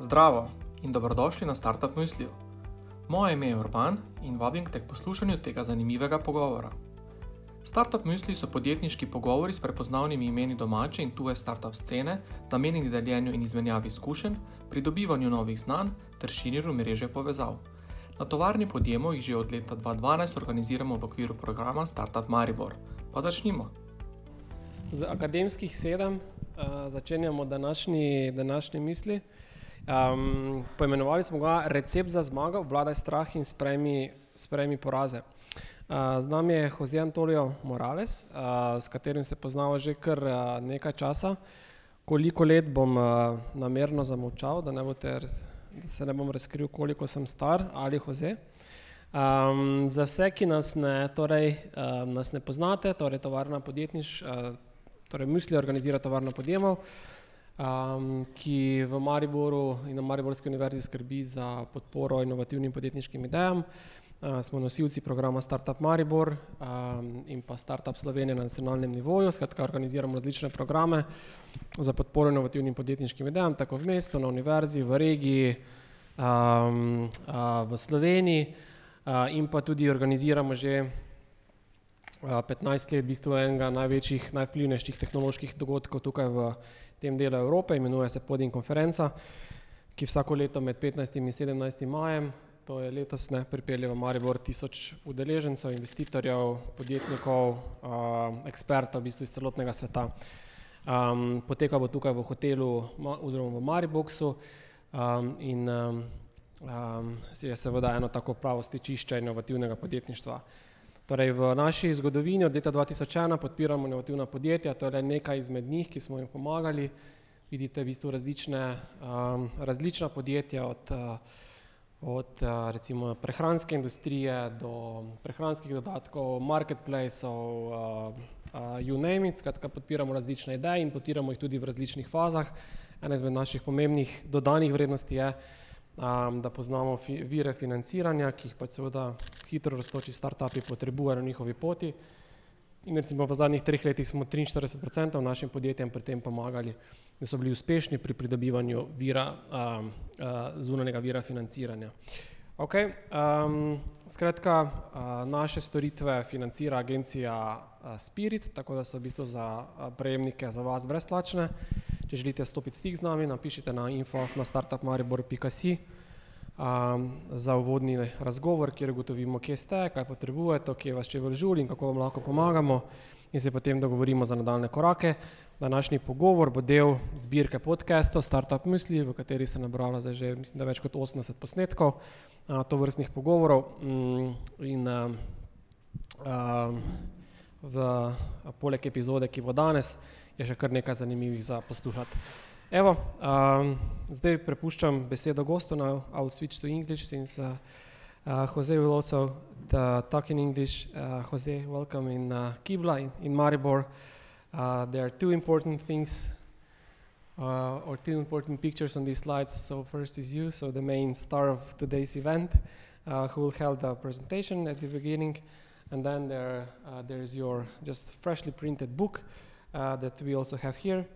Zdravo in dobrodošli na Startup Mysliju. Moje ime je Urban in vabim te k poslušanju tega zanimivega pogovora. Startup Mysliji so podjetniški pogovori s prepoznavnimi imeni domače in tuje startup scene, namenjeni deljenju in izmenjavi izkušenj, pridobivanju novih znanj ter širjenju mreže povezav. Na tovarni podjemo jih že od leta 2012 organiziramo v okviru programa Startup Maribor. Pa začnimo. Z akademskih sedem uh, začenjamo današnji, današnji misli. Um, poimenovali smo ga Recept za zmago, obvladaj strah in sprejmi, sprejmi poraze. Uh, z nami je Jose Antonijo Morales, uh, s katerim se poznamo že kar uh, nekaj časa. Koliko let bom uh, namerno zamolčal, da, ne bote, da se ne bom razkril, koliko sem star ali Jose. Um, za vse, ki nas ne, torej, uh, nas ne poznate, torej tovarna podjetniš. Uh, torej misli organizira tovarno podjemov, um, ki v Mariboru in na Mariborski univerzi skrbi za podporo inovativnim podjetniškim idejam. Uh, smo nosilci programa Startup Maribor um, in pa Startup Slovenija na nacionalnem nivoju, skratka organiziramo različne programe za podporo inovativnim podjetniškim idejam, tako v mestu, na univerzi, v regiji, um, uh, v Sloveniji uh, in pa tudi organiziramo že 15 let, v bistvu enega največjih, najvplivnejših tehnoloških dogodkov tukaj v tem delu Evrope, imenuje se Podin konferenca, ki vsako leto med 15 in 17 majem, to je letos, ne, pripelje v Maribor tisoč udeležencev, investitorjev, podjetnikov, uh, ekspertov v bistvu iz celotnega sveta. Um, poteka bo tukaj v hotelu oziroma v Mariboku um, in um, um, je seveda eno tako pravo stičišče inovativnega podjetništva. Torej v naši zgodovini od leta 2001 podpiramo inovativna podjetja, to je nekaj izmed njih, ki smo jim pomagali. Vidite v bistvu različne, um, različna podjetja od, uh, od uh, recimo prehranske industrije do prehranskih dodatkov, marketplaceov, uh, uh, you name it, skratka podpiramo različne ideje in podpiramo jih tudi v različnih fazah. Ena izmed naših pomembnih dodanih vrednosti je, um, da poznamo fi, vire financiranja, ki jih pač seveda hitro raztoči startupi potrebujejo na njihovi poti. In recimo v zadnjih treh letih smo 43% našim podjetjem pri tem pomagali, da so bili uspešni pri pridobivanju vira, um, uh, zunanjega vira financiranja. Okay, um, skratka, uh, naše storitve financira agencija uh, Spirit, tako da so v bistvu za uh, prejemnike za vas brezplačne. Če želite stopiti stik z nami, napišite na info na startupmaribor.si um, za uvodni razgovor, kjer ugotovimo, kje ste, kaj potrebujete, kje vas če vržuli in kako vam lahko pomagamo in se potem dogovorimo za nadaljne korake. Današnji pogovor bo del zbirke podcastov Startup Misli, v kateri se nabralo zdaj že mislim, več kot 80 posnetkov uh, to vrstnih pogovorov um, in uh, um, v, poleg epizode, ki bo danes, je še kar nekaj zanimivih za poslušati. Evo, um, zdaj prepuščam besedo gostu, now I will switch to English since uh, uh, Jose will also uh, talk in English. Uh, Jose, welcome in uh, Kibla, in, in Maribor. Uh, there are two important things uh, or two important pictures on these slides. So first is you, so the main star of today's event, uh, who will hold the presentation at the beginning. And then there, uh, there is your just freshly printed book that we also have here,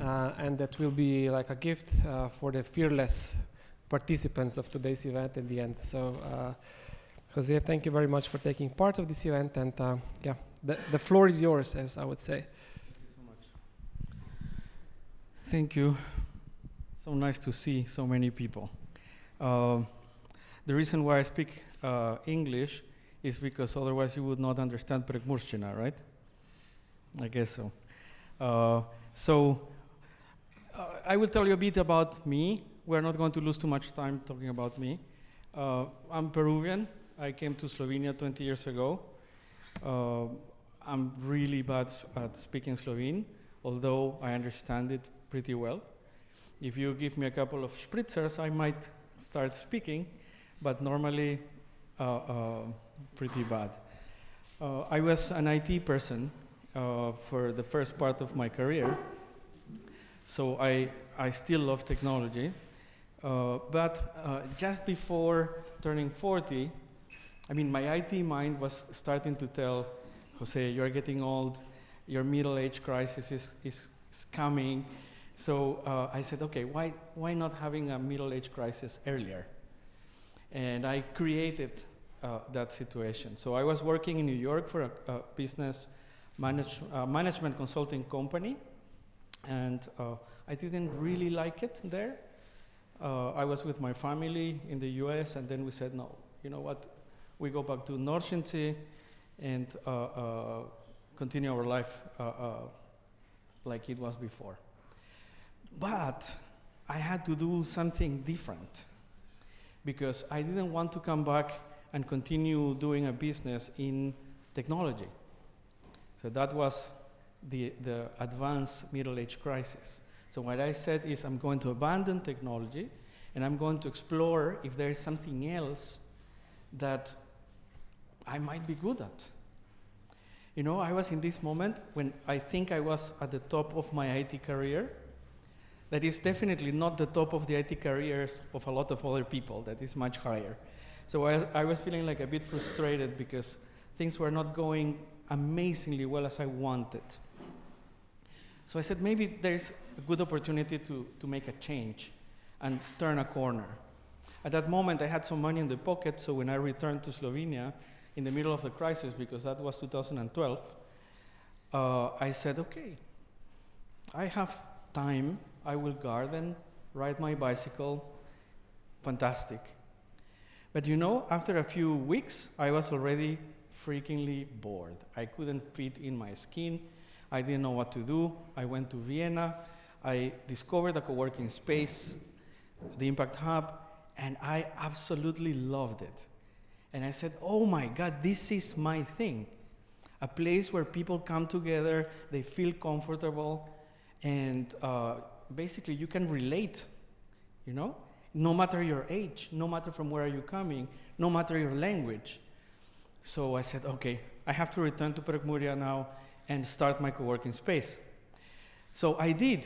uh, and that will be like a gift uh, for the fearless participants of today's event at the end. So, uh, Jose, thank you very much for taking part of this event, and uh, yeah, the, the floor is yours, as I would say. Thank you. So much. Thank you. So nice to see so many people. Uh, the reason why I speak uh, English is because otherwise you would not understand Prekmurshchina, right? I guess so. Uh, so uh, I will tell you a bit about me. We're not going to lose too much time talking about me. Uh, I'm Peruvian. I came to Slovenia 20 years ago. I'm really bad at speaking Slovene, although I understand it pretty well. If you give me a couple of spritzers, I might start speaking, but normally uh, uh, pretty bad. Uh, I was an IT person uh, for the first part of my career, so I, I still love technology. Uh, but uh, just before turning 40, I mean, my IT mind was starting to tell Jose, you're getting old, your middle age crisis is, is, is coming, So uh, I said, okay, why, why not having a middle age crisis earlier? And I created uh, that situation. So I was working in New York for a, a business manage, uh, management consulting company, and uh, I didn't really like it there. Uh, I was with my family in the US, and then we said, no, you know what? We go back to Nordsjön and uh, uh, continue our life like it was before. But I had to do something different because I didn't want to come back and continue doing a business in technology. So that was the, the advanced middle age crisis. So what I said is I'm going to abandon technology and I'm going to explore if there is something else that I might be good at. You know, I was in this moment when I think I was at the top of my IT career that is definitely not the top of the IT careers of a lot of other people, that is much higher. So I, I was feeling like a bit frustrated because things were not going amazingly well as I wanted. So I said, maybe there's a good opportunity to, to make a change and turn a corner. At that moment, I had some money in the pocket, so when I returned to Slovenia in the middle of the crisis, because that was 2012, uh, I said, okay, I have time I will garden, ride my bicycle. Fantastic. But you know, after a few weeks, I was already freakingly bored. I couldn't fit in my skin. I didn't know what to do. I went to Vienna. I discovered a co working space, the Impact Hub, and I absolutely loved it. And I said, oh my God, this is my thing. A place where people come together, they feel comfortable, and uh, basically you can relate, you know, no matter your age, no matter from where are you coming, no matter your language. So I said, okay, I have to return to Prekmurje now and start my co-working space. So I did,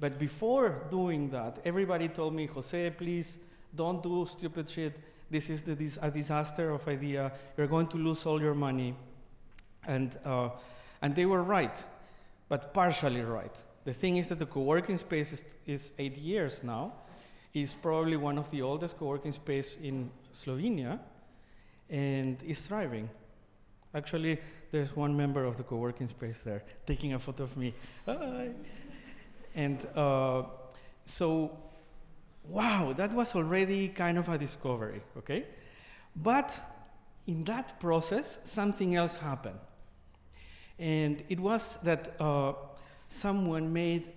but before doing that, everybody told me, Jose, please don't do stupid shit. This is the, this, a disaster of idea. You're going to lose all your money. And, uh, and they were right, but partially right. The thing is that the co-working space is, is eight years now. It's probably one of the oldest co-working space in Slovenia, and is thriving. Actually, there's one member of the co-working space there taking a photo of me. Hi. And uh, so, wow, that was already kind of a discovery, okay? But in that process, something else happened. And it was that uh, someone made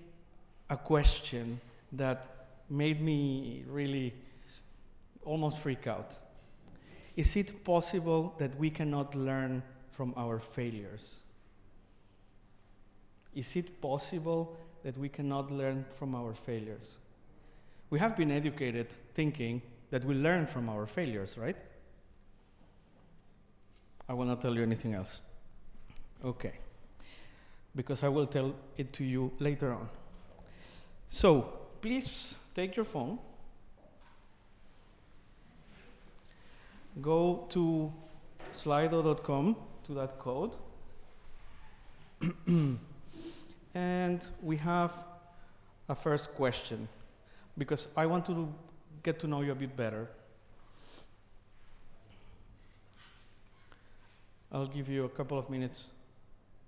a question that made me really almost freak out. Is it possible that we cannot learn from our failures? Is it possible that we cannot learn from our failures? We have been educated thinking that we learn from our failures, right? I will not tell you anything else. Okay because I will tell it to you later on. So, please take your phone, go to slido.com to that code, and we have a first question because I want to get to know you a bit better. I'll give you a couple of minutes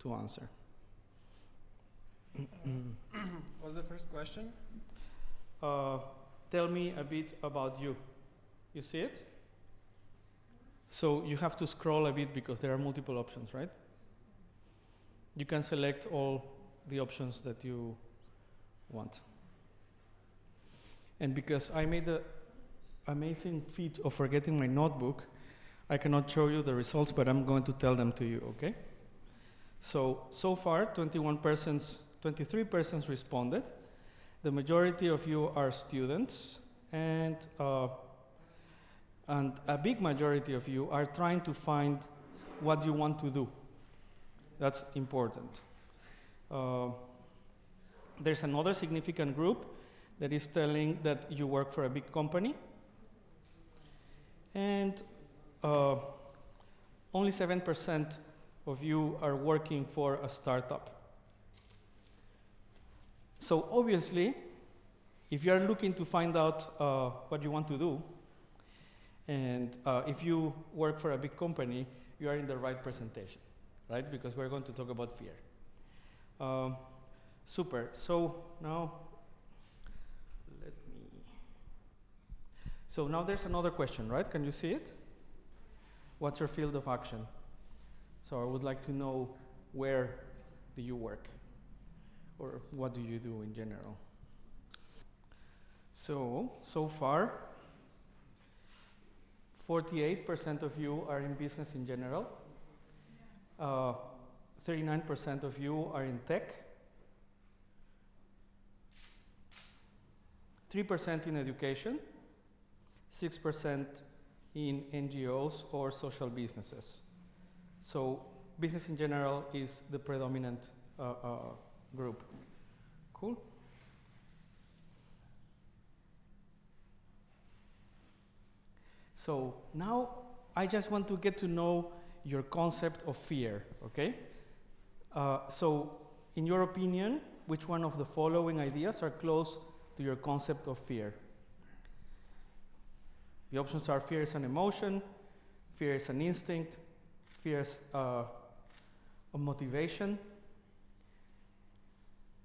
to answer. What's the first question? Uh, tell me a bit about you. You see it? So you have to scroll a bit because there are multiple options, right? You can select all the options that you want. And because I made the amazing feat of forgetting my notebook, I cannot show you the results, but I'm going to tell them to you, okay? So, so far, 21 persons 23 persons responded. The majority of you are students, and, uh, and a big majority of you are trying to find what you want to do. That's important. Uh, there's another significant group that is telling that you work for a big company, and uh, only 7% of you are working for a startup. So obviously, if you are looking to find out uh, what you want to do, and uh, if you work for a big company, you are in the right presentation, right? Because we're going to talk about fear. Um, super. So now, let me. So now there's another question, right? Can you see it? What's your field of action? So I would like to know where do you work? Or what do you do in general? So, so far, 48% of you are in business in general. Uh, 39% of you are in tech. 3% in education. 6% in NGOs or social businesses. So business in general is the predominant uh, uh, group. Cool? So now I just want to get to know your concept of fear, okay? Uh, so, in your opinion, which one of the following ideas are close to your concept of fear? The options are fear is an emotion, fear is an instinct, fear is uh, a motivation,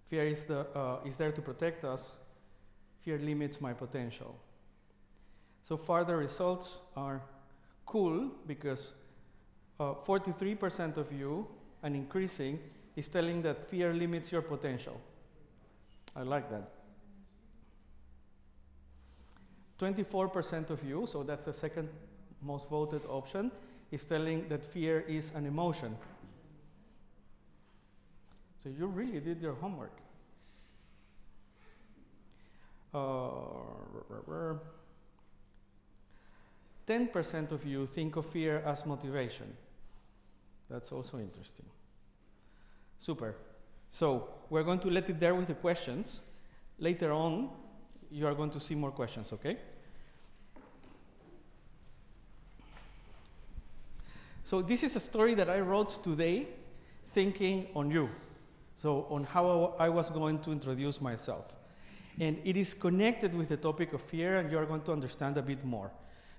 fear is, the, uh, is there to protect us, fear limits my potential. So far, the results are cool because 43% uh, of you, and increasing, is telling that fear limits your potential. I like that. 24% of you, so that's the second most voted option, is telling that fear is an emotion. So you really did your homework. Uh, 10% of you think of fear as motivation. That's also interesting. Super. So we're going to let it there with the questions. Later on, you are going to see more questions, okay? So this is a story that I wrote today thinking on you. So on how I was going to introduce myself. And it is connected with the topic of fear and you are going to understand a bit more.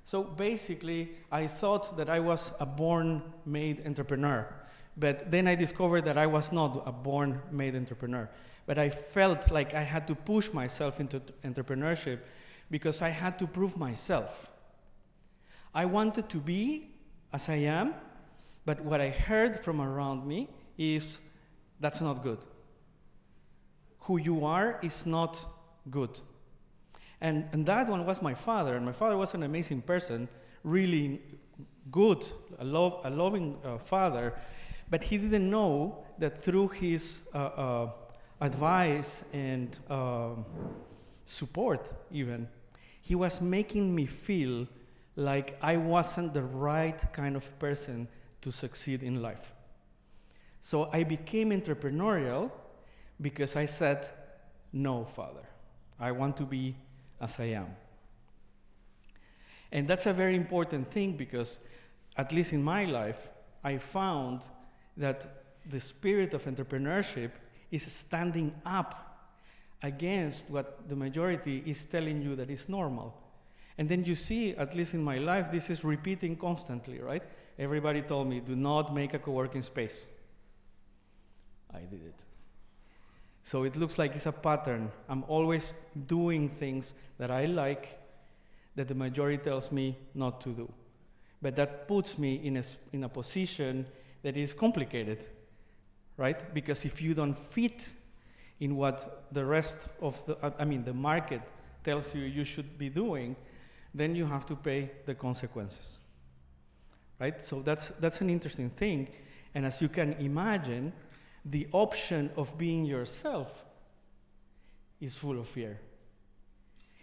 So basically, I thought that I was a born made entrepreneur. But then I discovered that I was not a born made entrepreneur. But I felt like I had to push myself into entrepreneurship because I had to prove myself. I wanted to be as I am, but what I heard from around me is that's not good. Who you are is not good. And, and that one was my father, and my father was an amazing person, really good, a, love, a loving uh, father, but he didn't know that through his uh, uh, advice and um, support, even, he was making me feel like I wasn't the right kind of person to succeed in life. So I became entrepreneurial because I said, No, Father, I want to be as I am. And that's a very important thing because, at least in my life, I found that the spirit of entrepreneurship is standing up against what the majority is telling you that is normal. And then you see, at least in my life, this is repeating constantly, right? Everybody told me, do not make a co working space. I did it. So it looks like it's a pattern. I'm always doing things that I like that the majority tells me not to do. But that puts me in a, in a position that is complicated, right? Because if you don't fit in what the rest of the, I mean, the market tells you you should be doing, then you have to pay the consequences, right? So that's, that's an interesting thing. And as you can imagine, the option of being yourself is full of fear.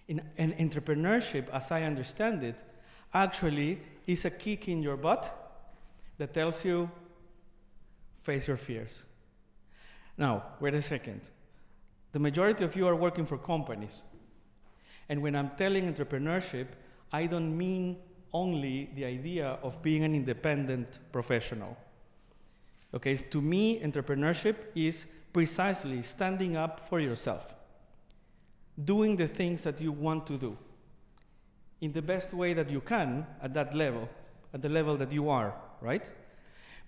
In, and entrepreneurship, as I understand it, actually is a kick in your butt that tells you, face your fears. Now, wait a second. The majority of you are working for companies. And when I'm telling entrepreneurship, I don't mean only the idea of being an independent professional. Okay, to me, entrepreneurship is precisely standing up for yourself, doing the things that you want to do in the best way that you can at that level, at the level that you are, right?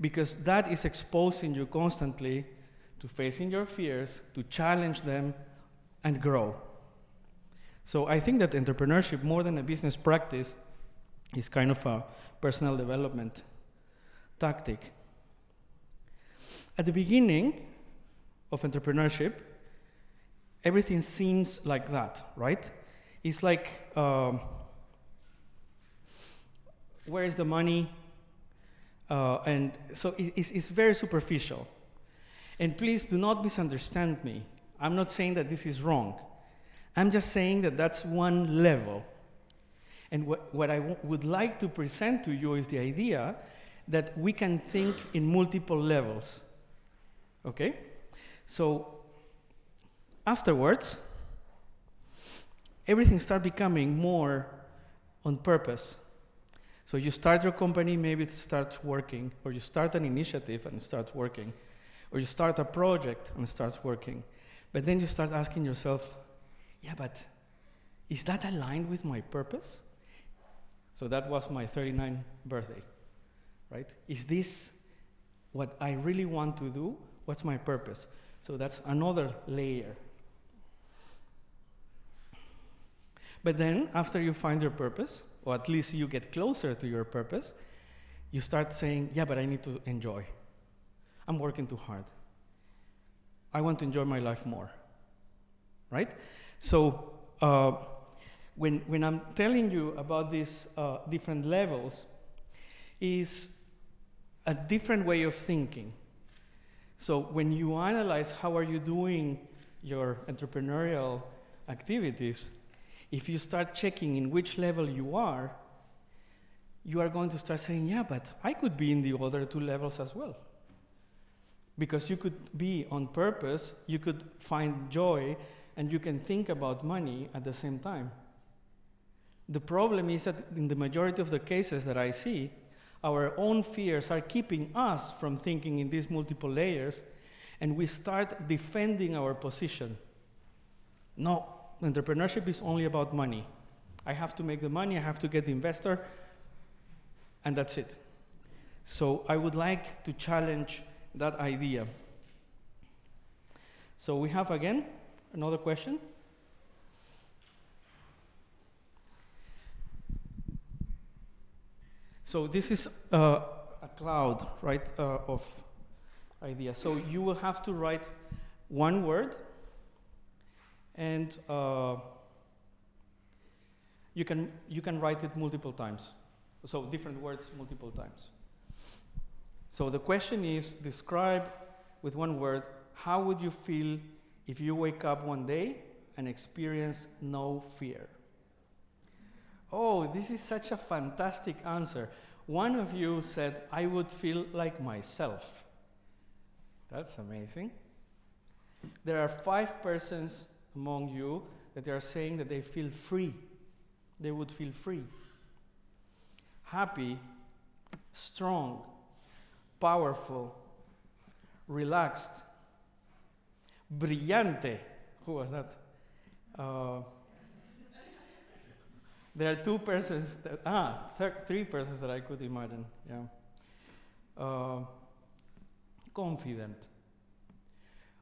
Because that is exposing you constantly to facing your fears, to challenge them, and grow. So I think that entrepreneurship, more than a business practice, is kind of a personal development tactic. At the beginning of entrepreneurship, everything seems like that, right? It's like, um, where is the money? Uh, and so it, it's, it's very superficial. And please do not misunderstand me. I'm not saying that this is wrong. I'm just saying that that's one level. And what, what I w- would like to present to you is the idea that we can think in multiple levels. Okay? So, afterwards, everything starts becoming more on purpose. So, you start your company, maybe it starts working, or you start an initiative and it starts working or you start a project and it starts working. But then you start asking yourself, yeah, but is that aligned with my purpose? So that was my 39th birthday, right? Is this what I really want to do? What's my purpose? So that's another layer. But then, after you find your purpose, or at least you get closer to your purpose, you start saying, yeah, but I need to enjoy. I'm working too hard. I want to enjoy my life more. Right? So, uh, when, when I'm telling you about these uh, different levels, is a different way of thinking. So when you analyze how are you doing your entrepreneurial activities, if you start checking in which level you are, you are going to start saying, yeah, but I could be in the other two levels as well. Because you could be on purpose, you could find joy, and you can think about money at the same time. The problem is that in the majority of the cases that I see, our own fears are keeping us from thinking in these multiple layers, and we start defending our position. No, entrepreneurship is only about money. I have to make the money, I have to get the investor, and that's it. So I would like to challenge that idea. So we have again another question. So this is uh, a cloud, right, uh, of ideas. So you will have to write one word, and uh, you can you can write it multiple times. So different words multiple times. So the question is describe with one word how would you feel if you wake up one day and experience no fear? Oh, this is such a fantastic answer. One of you said, I would feel like myself. That's amazing. There are five persons among you that are saying that they feel free. They would feel free, happy, strong, powerful, relaxed, brillante. Who was that? Uh, there are two persons, that, ah, three persons that I could imagine, yeah. Uh, confident.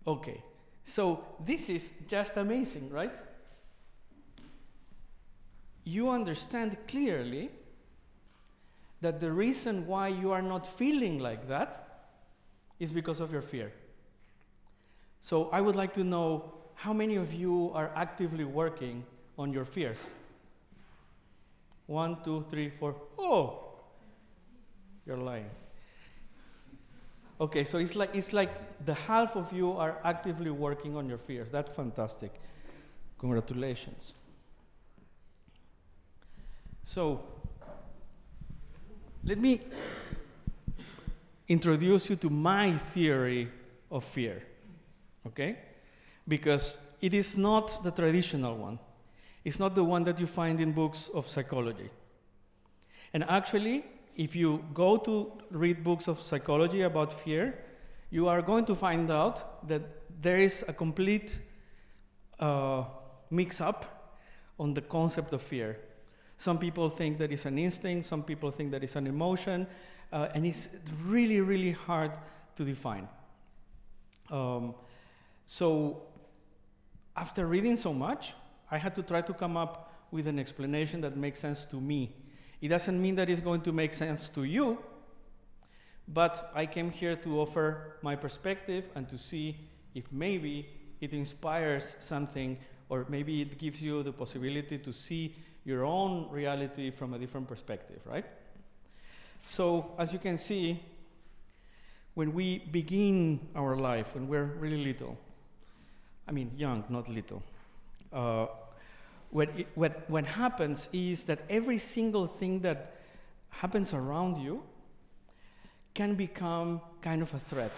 Okay, so this is just amazing, right? You understand clearly that the reason why you are not feeling like that is because of your fear. So I would like to know how many of you are actively working on your fears? One, two, three, four. Oh, you're lying. Okay, so it's like it's like the half of you are actively working on your fears. That's fantastic. Congratulations. So let me introduce you to my theory of fear, okay? Because it is not the traditional one. It's not the one that you find in books of psychology. And actually, if you go to read books of psychology about fear, you are going to find out that there is a complete uh, mix up on the concept of fear. Some people think that it's an instinct, some people think that it's an emotion, uh, and it's really, really hard to define. Um, so, after reading so much, I had to try to come up with an explanation that makes sense to me. It doesn't mean that it's going to make sense to you, but I came here to offer my perspective and to see if maybe it inspires something or maybe it gives you the possibility to see your own reality from a different perspective, right? So, as you can see, when we begin our life, when we're really little, I mean, young, not little, uh, what, what, what happens is that every single thing that happens around you can become kind of a threat,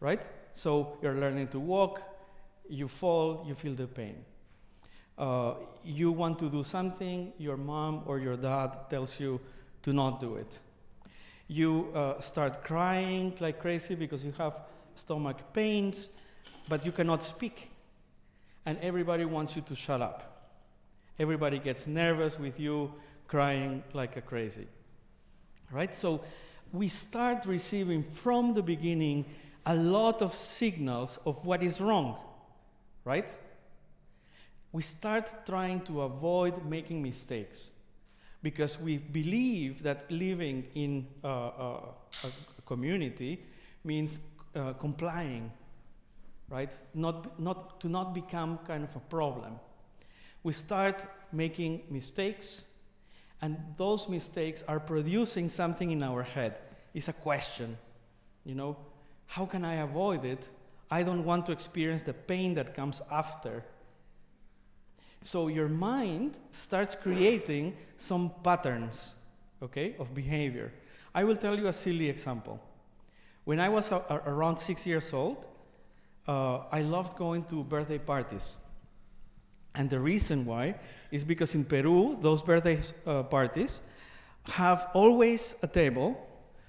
right? So you're learning to walk, you fall, you feel the pain. Uh, you want to do something, your mom or your dad tells you to not do it. You uh, start crying like crazy because you have stomach pains, but you cannot speak. And everybody wants you to shut up. Everybody gets nervous with you crying like a crazy. Right? So we start receiving from the beginning a lot of signals of what is wrong. Right? We start trying to avoid making mistakes because we believe that living in uh, a community means uh, complying, right? Not, not, to not become kind of a problem. We start making mistakes, and those mistakes are producing something in our head. It's a question, you know, how can I avoid it? I don't want to experience the pain that comes after so your mind starts creating some patterns, okay, of behavior. I will tell you a silly example. When I was a, around six years old, uh, I loved going to birthday parties. And the reason why is because in Peru, those birthday uh, parties have always a table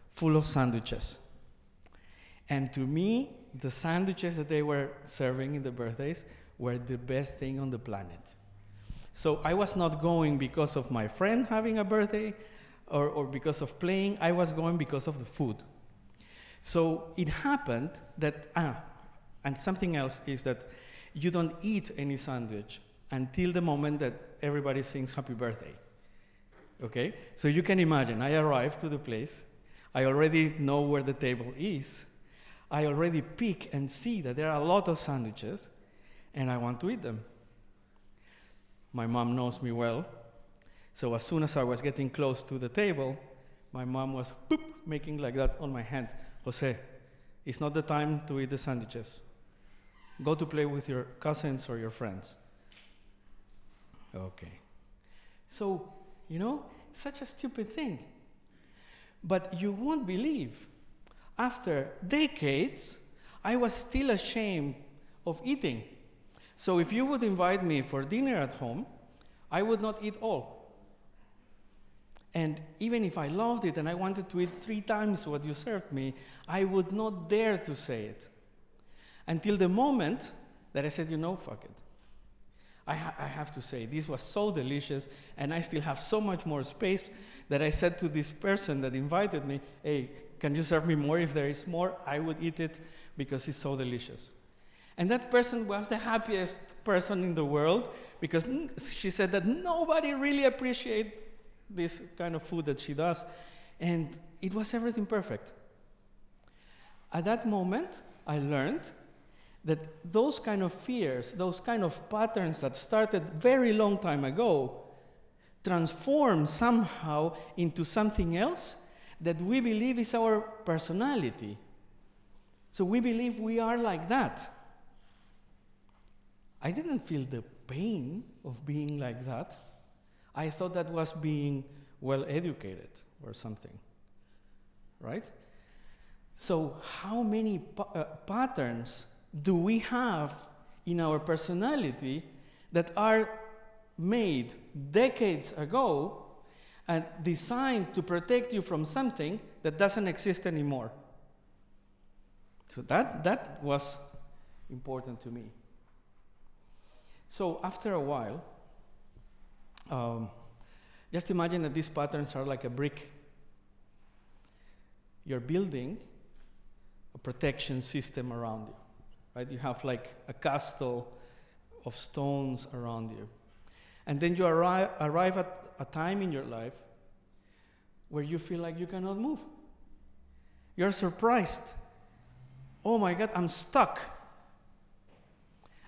full of sandwiches. And to me, the sandwiches that they were serving in the birthdays were the best thing on the planet. So I was not going because of my friend having a birthday or, or because of playing, I was going because of the food. So it happened that, ah, and something else is that you don't eat any sandwich until the moment that everybody sings happy birthday. Okay? So you can imagine, I arrive to the place, I already know where the table is, I already pick and see that there are a lot of sandwiches, and I want to eat them. My mom knows me well. So as soon as I was getting close to the table, my mom was boop, making like that on my hand. Jose, it's not the time to eat the sandwiches. Go to play with your cousins or your friends. Okay. So, you know, such a stupid thing. But you won't believe, after decades, I was still ashamed of eating. So if you would invite me for dinner at home, I would not eat all. And even if I loved it and I wanted to eat three times what you served me, I would not dare to say it. Until the moment that I said, you know, fuck it. I, ha- I, have to say, this was so delicious, and I still have so much more space that I said to this person that invited me, hey, can you serve me more? If there is more, I would eat it because it's so delicious. And that person was the happiest person in the world because she said that nobody really appreciates this kind of food that she does. And it was everything perfect. At that moment, I learned that those kind of fears, those kind of patterns that started very long time ago, transform somehow into something else that we believe is our personality. So we believe we are like that. I didn't feel the pain of being like that. I thought that was being well educated or something. Right? So, how many pa- uh, patterns do we have in our personality that are made decades ago and designed to protect you from something that doesn't exist anymore? So that, that was important to me. So after a while, um, just imagine that these patterns are like a brick. You're building a protection system around you, right? You have like a castle of stones around you. And then you arrive, arrive at a time in your life where you feel like you cannot move. You're surprised. Oh my God, I'm stuck.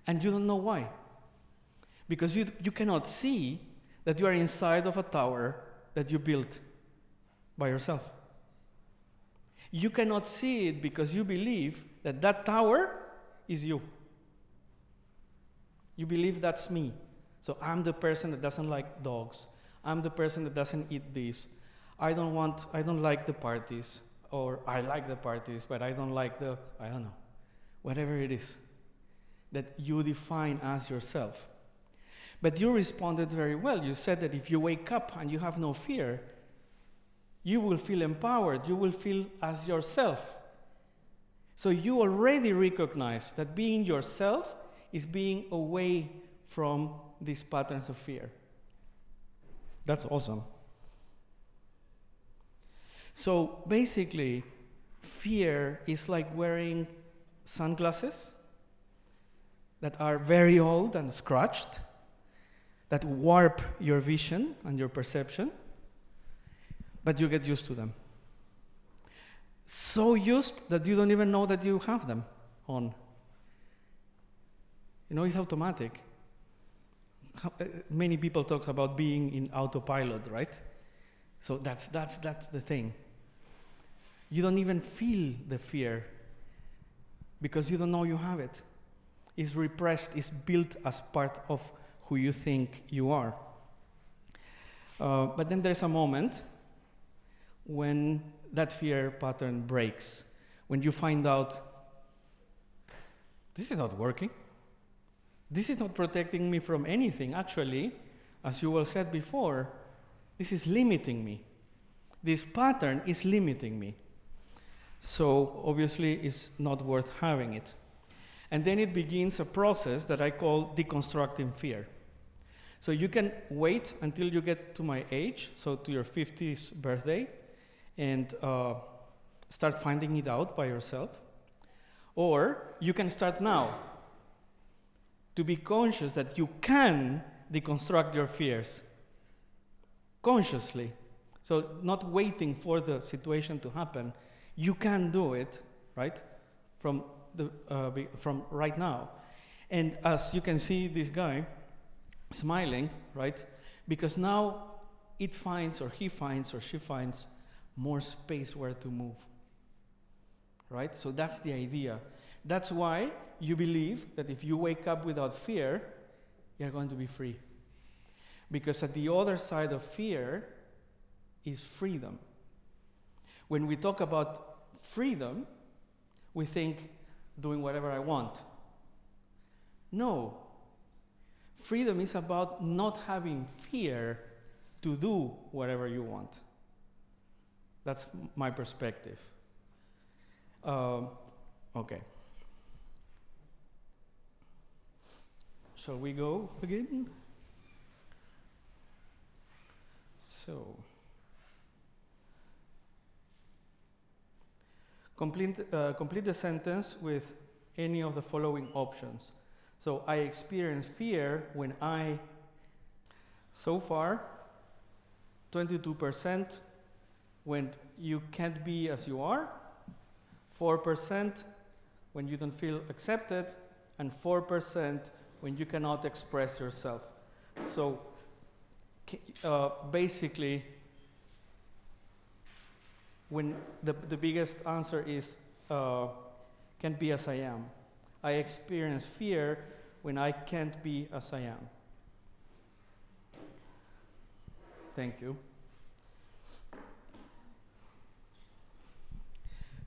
And you don't know why. Because you, you cannot see that you are inside of a tower that you built by yourself. You cannot see it because you believe that that tower is you. You believe that's me. So I'm the person that doesn't like dogs. I'm the person that doesn't eat this. I don't want, I don't like the parties. Or I like the parties, but I don't like the, I don't know, whatever it is that you define as yourself. But you responded very well. You said that if you wake up and you have no fear, you will feel empowered. You will feel as yourself. So you already recognize that being yourself is being away from these patterns of fear. That's awesome. So basically, fear is like wearing sunglasses that are very old and scratched, that warp your vision and your perception, but you get used to them. So used that you don't even know that you have them on. You know, it's automatic. Uh, many people talks about being in autopilot, right? So that's, that's, that's the thing. You don't even feel the fear because you don't know you have it. It's repressed, it's built as part of who you think you are. Uh, but then there's a moment when that fear pattern breaks, when you find out this is not working. This is not protecting me from anything. Actually, as you well said before, this is limiting me. This pattern is limiting me. So obviously, it's not worth having it. And then it begins a process that I call deconstructing fear. So you can wait until you get to my age, so to your 50th birthday, and uh, start finding it out by yourself. Or you can start now to be conscious that you can deconstruct your fears consciously. So, not waiting for the situation to happen, you can do it, right? From, the, uh, from right now. And as you can see, this guy smiling, right? Because now it finds, or he finds, or she finds more space where to move. Right? So that's the idea. That's why you believe that if you wake up without fear, you're going to be free. Because at the other side of fear is freedom. When we talk about freedom, we think doing whatever I want. No. Freedom is about not having fear to do whatever you want. That's my perspective. Uh, okay. Shall we go again? So, complete, uh, complete the sentence with any of the following options. So, I experience fear when I, so far, 22% when you can't be as you are, 4% when you don't feel accepted, and 4% when you cannot express yourself. So uh, basically, when the, the biggest answer is uh, can't be as I am. I experience fear when I can't be as I am. Thank you.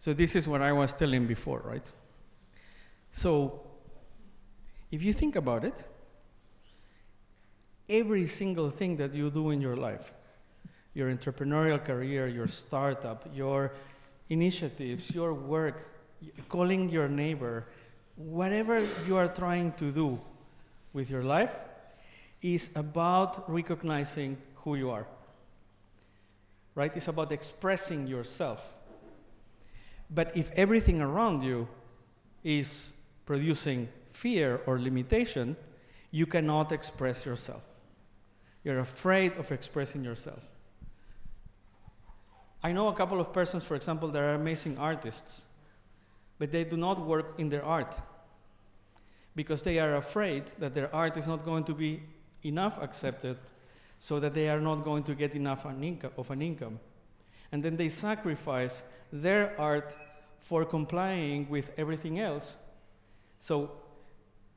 So, this is what I was telling before, right? So, if you think about it, every single thing that you do in your life, your entrepreneurial career, your startup, your initiatives, your work, calling your neighbor, whatever you are trying to do with your life is about recognizing who you are. Right? It's about expressing yourself. But if everything around you is producing fear or limitation, you cannot express yourself. You're afraid of expressing yourself. I know a couple of persons, for example, that are amazing artists, but they do not work in their art because they are afraid that their art is not going to be enough accepted so that they are not going to get enough of an income. And then they sacrifice their art for complying with everything else. So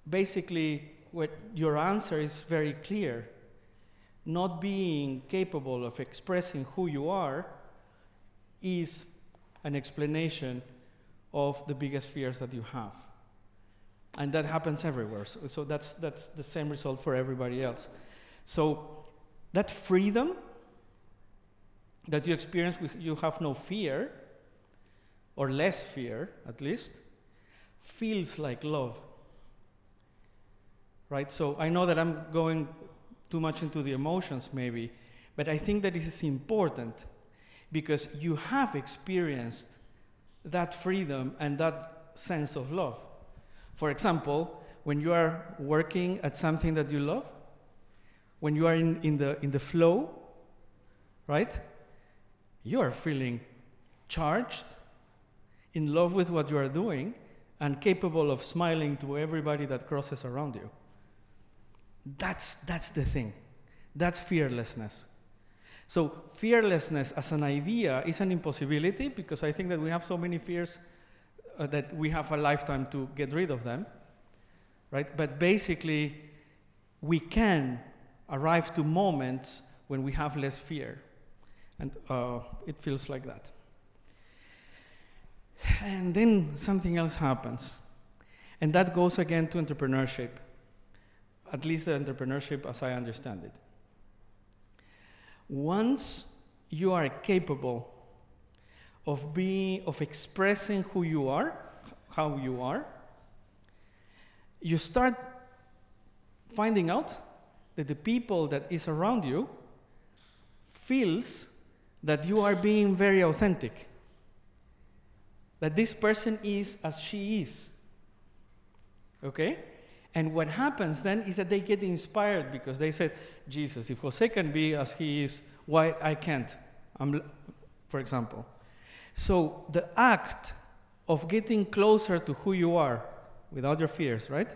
basically, what your answer is very clear. Not being capable of expressing who you are is an explanation of the biggest fears that you have. And that happens everywhere. So, so that's, that's the same result for everybody else. So that freedom that you experience, you have no fear, or less fear at least, feels like love. Right? So I know that I'm going too much into the emotions maybe, but I think that this is important because you have experienced that freedom and that sense of love. For example, when you are working at something that you love, when you are in, in, the, in the flow, right? You are feeling charged, in love with what you are doing, and capable of smiling to everybody that crosses around you. That's, that's the thing. That's fearlessness. So, fearlessness as an idea is an impossibility because I think that we have so many fears uh, that we have a lifetime to get rid of them, right? But basically, we can arrive to moments when we have less fear, and uh, it feels like that. And then something else happens, and that goes again to entrepreneurship, at least the entrepreneurship as I understand it. Once you are capable of being of expressing who you are how you are you start finding out that the people that is around you feels that you are being very authentic that this person is as she is okay and what happens then is that they get inspired because they said jesus if jose can be as he is why i can't I'm, for example so the act of getting closer to who you are without your fears, right?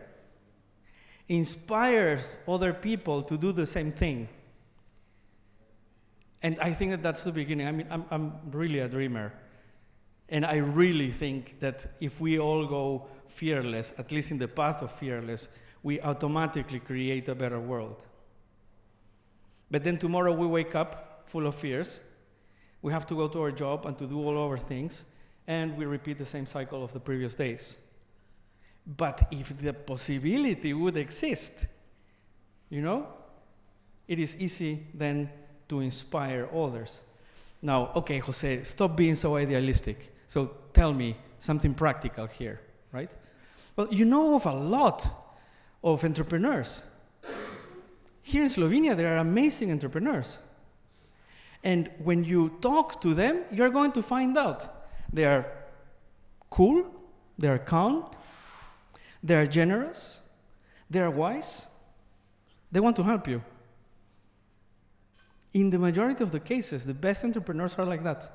Inspires other people to do the same thing. And I think that that's the beginning. I mean, I'm, I'm really a dreamer. And I really think that if we all go fearless, at least in the path of fearless, we automatically create a better world. But then tomorrow we wake up full of fears we have to go to our job and to do all our things, and we repeat the same cycle of the previous days. But if the possibility would exist, you know, it is easy then to inspire others. Now, okay, Jose, stop being so idealistic. So tell me something practical here, right? Well, you know of a lot of entrepreneurs. Here in Slovenia, there are amazing entrepreneurs. And when you talk to them, you're going to find out they are cool, they are calm, they are generous, they are wise, they want to help you. In the majority of the cases, the best entrepreneurs are like that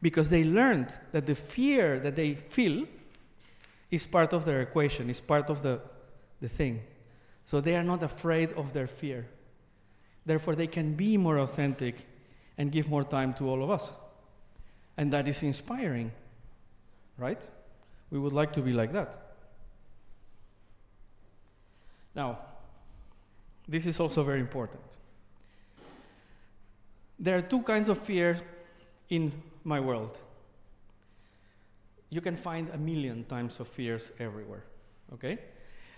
because they learned that the fear that they feel is part of their equation, is part of the, the thing. So they are not afraid of their fear. Therefore, they can be more authentic and give more time to all of us. And that is inspiring, right? We would like to be like that. Now, this is also very important. There are two kinds of fear in my world. You can find a million times of fears everywhere, okay?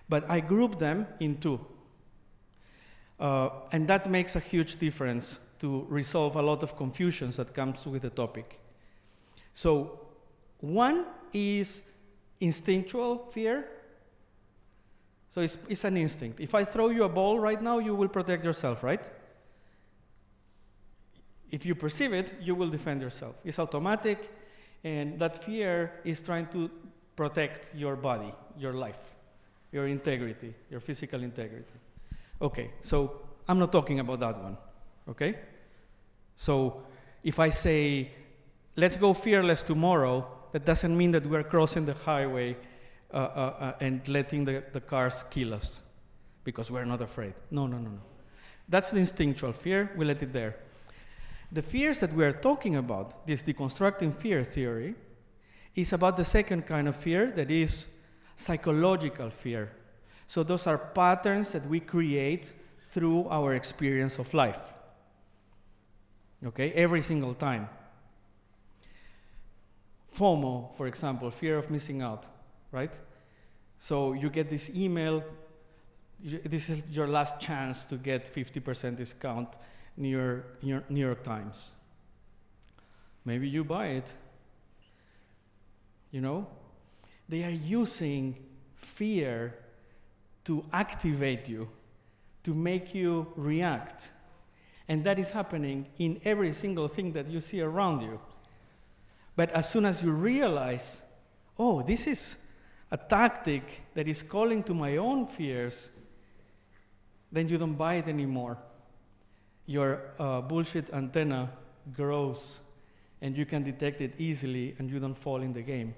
But I group them in two. Uh, and that makes a huge difference to resolve a lot of confusions that comes with the topic. So One is instinctual fear. So it's, it's an instinct. If I throw you a ball right now, you will protect yourself, right? If you perceive it, you will defend yourself. It's automatic, and that fear is trying to protect your body, your life, your integrity, your physical integrity. Okay, so I'm not talking about that one, okay? So if I say, let's go fearless tomorrow, that doesn't mean that we're crossing the highway uh, uh, uh, and letting the, the cars kill us because we're not afraid. No, no, no, no. That's the instinctual fear, we let it there. The fears that we are talking about, this deconstructing fear theory, is about the second kind of fear that is psychological fear. So those are patterns that we create through our experience of life. Okay, every single time. FOMO, for example, fear of missing out, right? So you get this email, this is your last chance to get 50% discount near New York Times. Maybe you buy it. You know? They are using fear to activate you, to make you react. And that is happening in every single thing that you see around you. But as soon as you realize, oh, this is a tactic that is calling to my own fears, then you don't buy it anymore. Your uh, bullshit antenna grows and you can detect it easily and you don't fall in the game.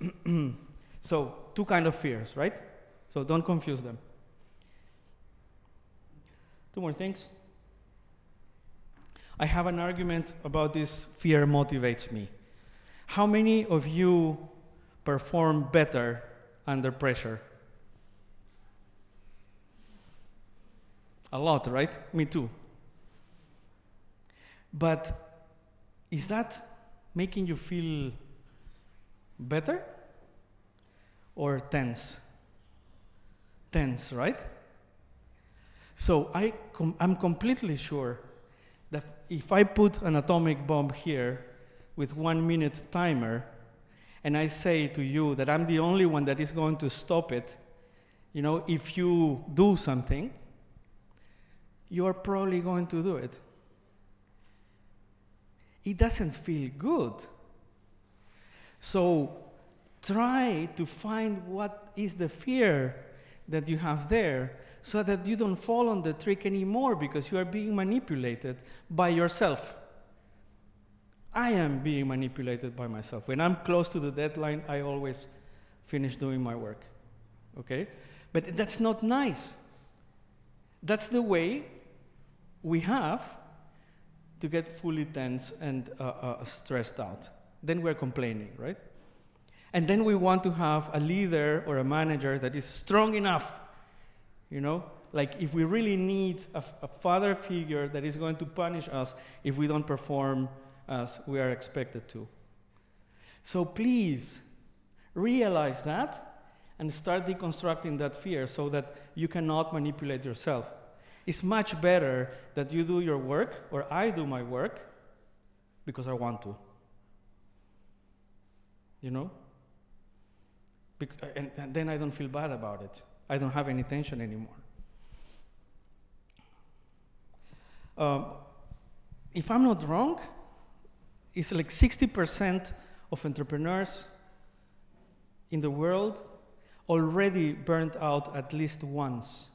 so, two kind of fears, right? So don't confuse them. Two more things. I have an argument about this fear motivates me. How many of you perform better under pressure? A lot, right? Me too. But is that making you feel better or tense? Tense, right? So I com- I'm completely sure that if I put an atomic bomb here with one minute timer, and I say to you that I'm the only one that is going to stop it, you know, if you do something, you are probably going to do it. It doesn't feel good. So try to find what is the fear that you have there so that you don't fall on the trick anymore because you are being manipulated by yourself. I am being manipulated by myself. When I'm close to the deadline, I always finish doing my work. Okay? But that's not nice. That's the way we have to get fully tense and uh, uh, stressed out. Then we're complaining, right? And then we want to have a leader or a manager that is strong enough, you know? Like if we really need a, a father figure that is going to punish us if we don't perform as we are expected to. So please realize that and start deconstructing that fear so that you cannot manipulate yourself. It's much better that you do your work or I do my work because I want to. You know? Bec- and, and then I don't feel bad about it. I don't have any tension anymore. Um, if I'm not wrong, it's like 60% of entrepreneurs in the world already burnt out at least once.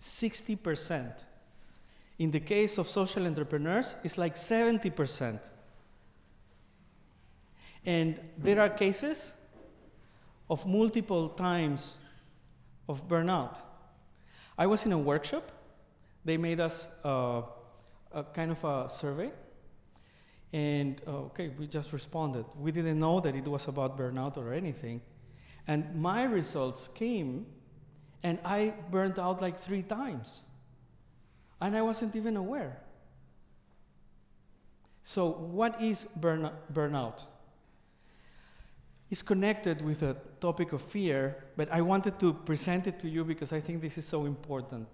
60%. In the case of social entrepreneurs, it's like 70%. And there are cases of multiple times of burnout. I was in a workshop. They made us uh, a kind of a survey. And uh, okay, we just responded. We didn't know that it was about burnout or anything. And my results came, and I burned out like three times. And I wasn't even aware. So, what is burn- burnout? It's connected with a topic of fear, but I wanted to present it to you because I think this is so important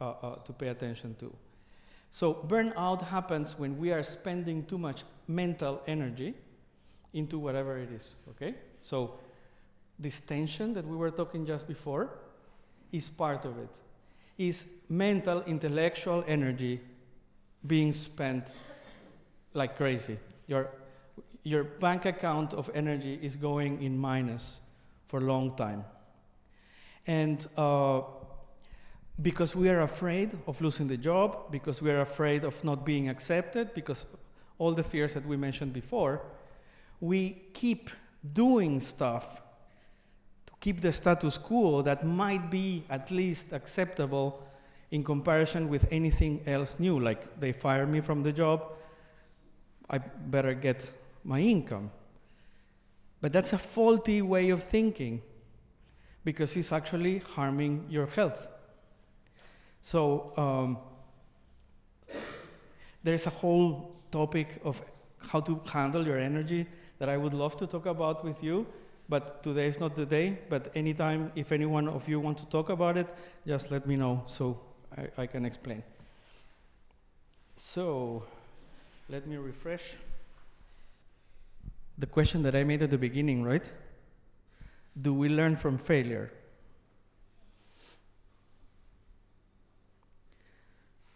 uh, uh, to pay attention to. So, burnout happens when we are spending too much mental energy into whatever it is, okay? So, this tension that we were talking just before is part of it. Is mental, intellectual energy being spent like crazy. Your, your bank account of energy is going in minus for a long time. And uh, because we are afraid of losing the job, because we are afraid of not being accepted, because all the fears that we mentioned before, we keep doing stuff keep the status quo that might be at least acceptable in comparison with anything else new. Like they fire me from the job, I better get my income. But that's a faulty way of thinking because it's actually harming your health. So um, there's a whole topic of how to handle your energy that I would love to talk about with you, but today is not the day. But anytime, if any one of you want to talk about it, just let me know so I, I can explain. So let me refresh the question that I made at the beginning, right? Do we learn from failure?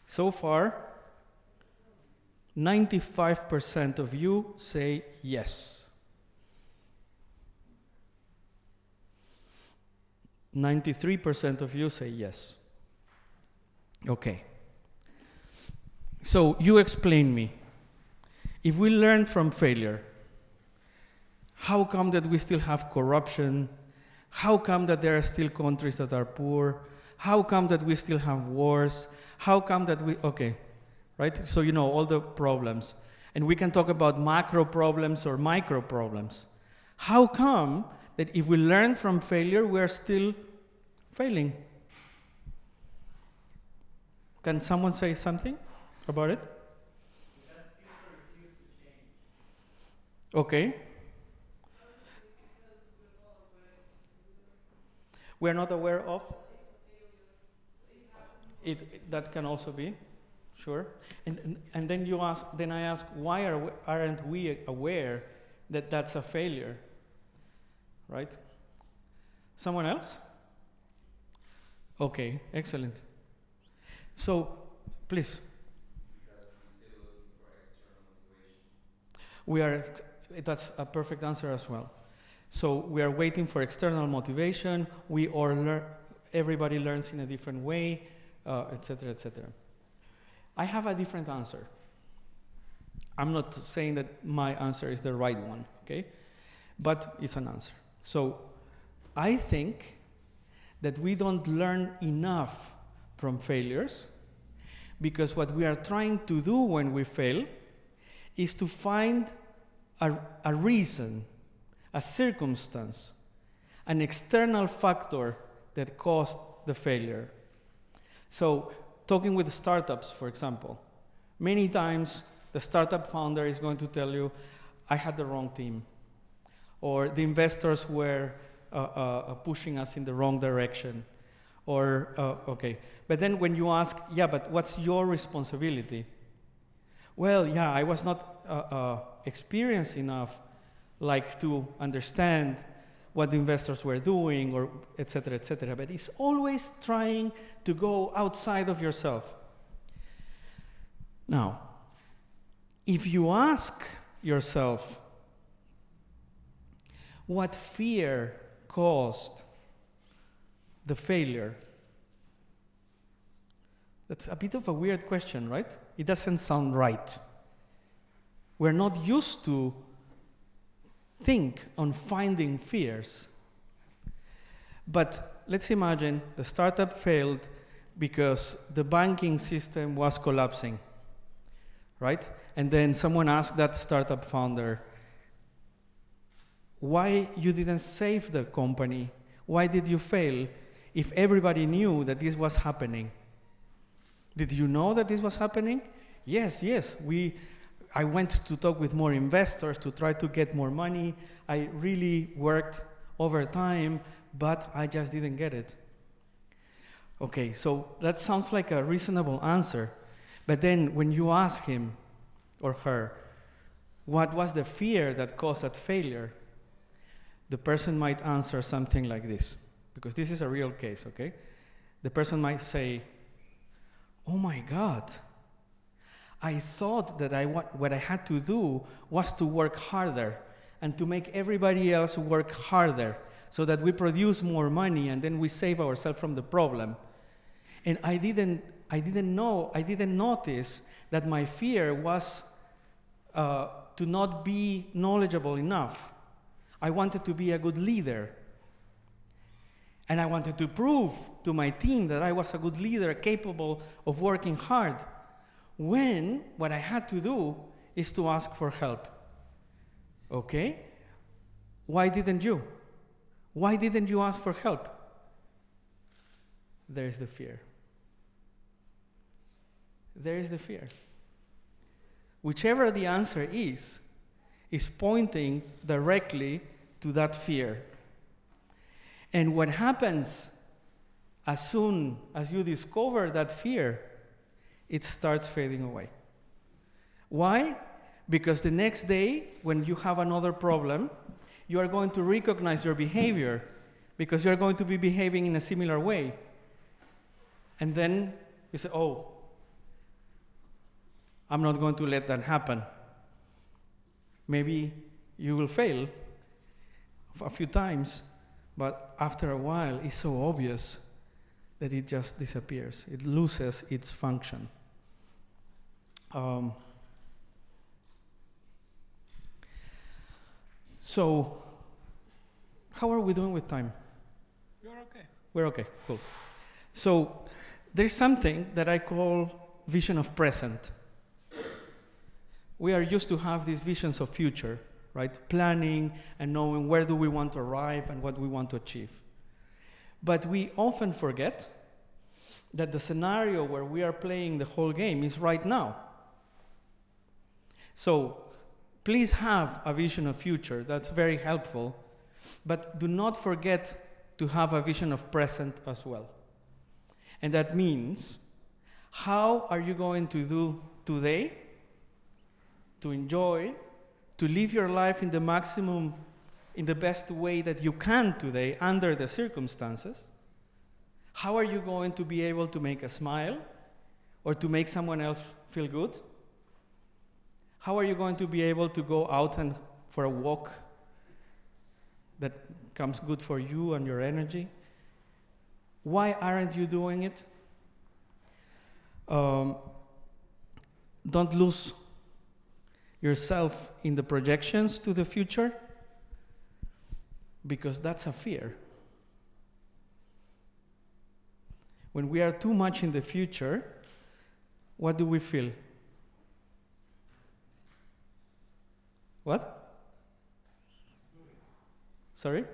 So far, 95% of you say yes. 93% of you say yes. Okay. So you explain me. If we learn from failure, how come that we still have corruption? How come that there are still countries that are poor? How come that we still have wars? How come that we, okay, right? So you know all the problems. And we can talk about macro problems or micro problems. How come that if we learn from failure, we're still failing? Can someone say something about it? Okay. we are not aware of? It, it, that can also be, sure. And, and, and then you ask, then I ask, why are we, aren't we aware that that's a failure? Right? Someone else? Okay, excellent. So, please. We are, that's a perfect answer as well. So we are waiting for external motivation. We all learn, everybody learns in a different way, etc., uh, etc. Et I have a different answer. I'm not saying that my answer is the right one, okay? But it's an answer. So I think that we don't learn enough from failures because what we are trying to do when we fail is to find a, a reason a circumstance, an external factor that caused the failure. So, talking with startups, for example, many times the startup founder is going to tell you, I had the wrong team, or the investors were uh, uh, pushing us in the wrong direction, or, uh, okay. But then when you ask, yeah, but what's your responsibility? Well, yeah, I was not uh, uh, experienced enough like to understand what the investors were doing or etc etc but it's always trying to go outside of yourself now if you ask yourself what fear caused the failure that's a bit of a weird question right it doesn't sound right we're not used to think on finding fears. But let's imagine the startup failed because the banking system was collapsing, right? And then someone asked that startup founder, why you didn't save the company? Why did you fail if everybody knew that this was happening? Did you know that this was happening? Yes, yes. We I went to talk with more investors to try to get more money. I really worked over time, but I just didn't get it. Okay, so that sounds like a reasonable answer. But then when you ask him or her, what was the fear that caused that failure? The person might answer something like this, because this is a real case, okay? The person might say, Oh my God, I thought that I, what I had to do was to work harder and to make everybody else work harder so that we produce more money and then we save ourselves from the problem. And I didn't, I didn't know, I didn't notice that my fear was uh, to not be knowledgeable enough. I wanted to be a good leader. And I wanted to prove to my team that I was a good leader, capable of working hard. When what I had to do is to ask for help. Okay? Why didn't you? Why didn't you ask for help? There's the fear. There is the fear. Whichever the answer is, is pointing directly to that fear. And what happens as soon as you discover that fear, it starts fading away. Why? Because the next day, when you have another problem, you are going to recognize your behavior because you are going to be behaving in a similar way. And then you say, oh, I'm not going to let that happen. Maybe you will fail a few times, but after a while, it's so obvious that it just disappears. It loses its function. Um, so, how are we doing with time? You're okay. We're okay, cool. So, there's something that I call vision of present. We are used to have these visions of future, right? Planning and knowing where do we want to arrive and what we want to achieve. But we often forget that the scenario where we are playing the whole game is right now. So please have a vision of future. That's very helpful. But do not forget to have a vision of present as well. And that means how are you going to do today to enjoy, to live your life in the maximum, in the best way that you can today under the circumstances? How are you going to be able to make a smile or to make someone else feel good? How are you going to be able to go out and for a walk that comes good for you and your energy? Why aren't you doing it? Um, don't lose yourself in the projections to the future because that's a fear. When we are too much in the future, what do we feel? What? Sorry?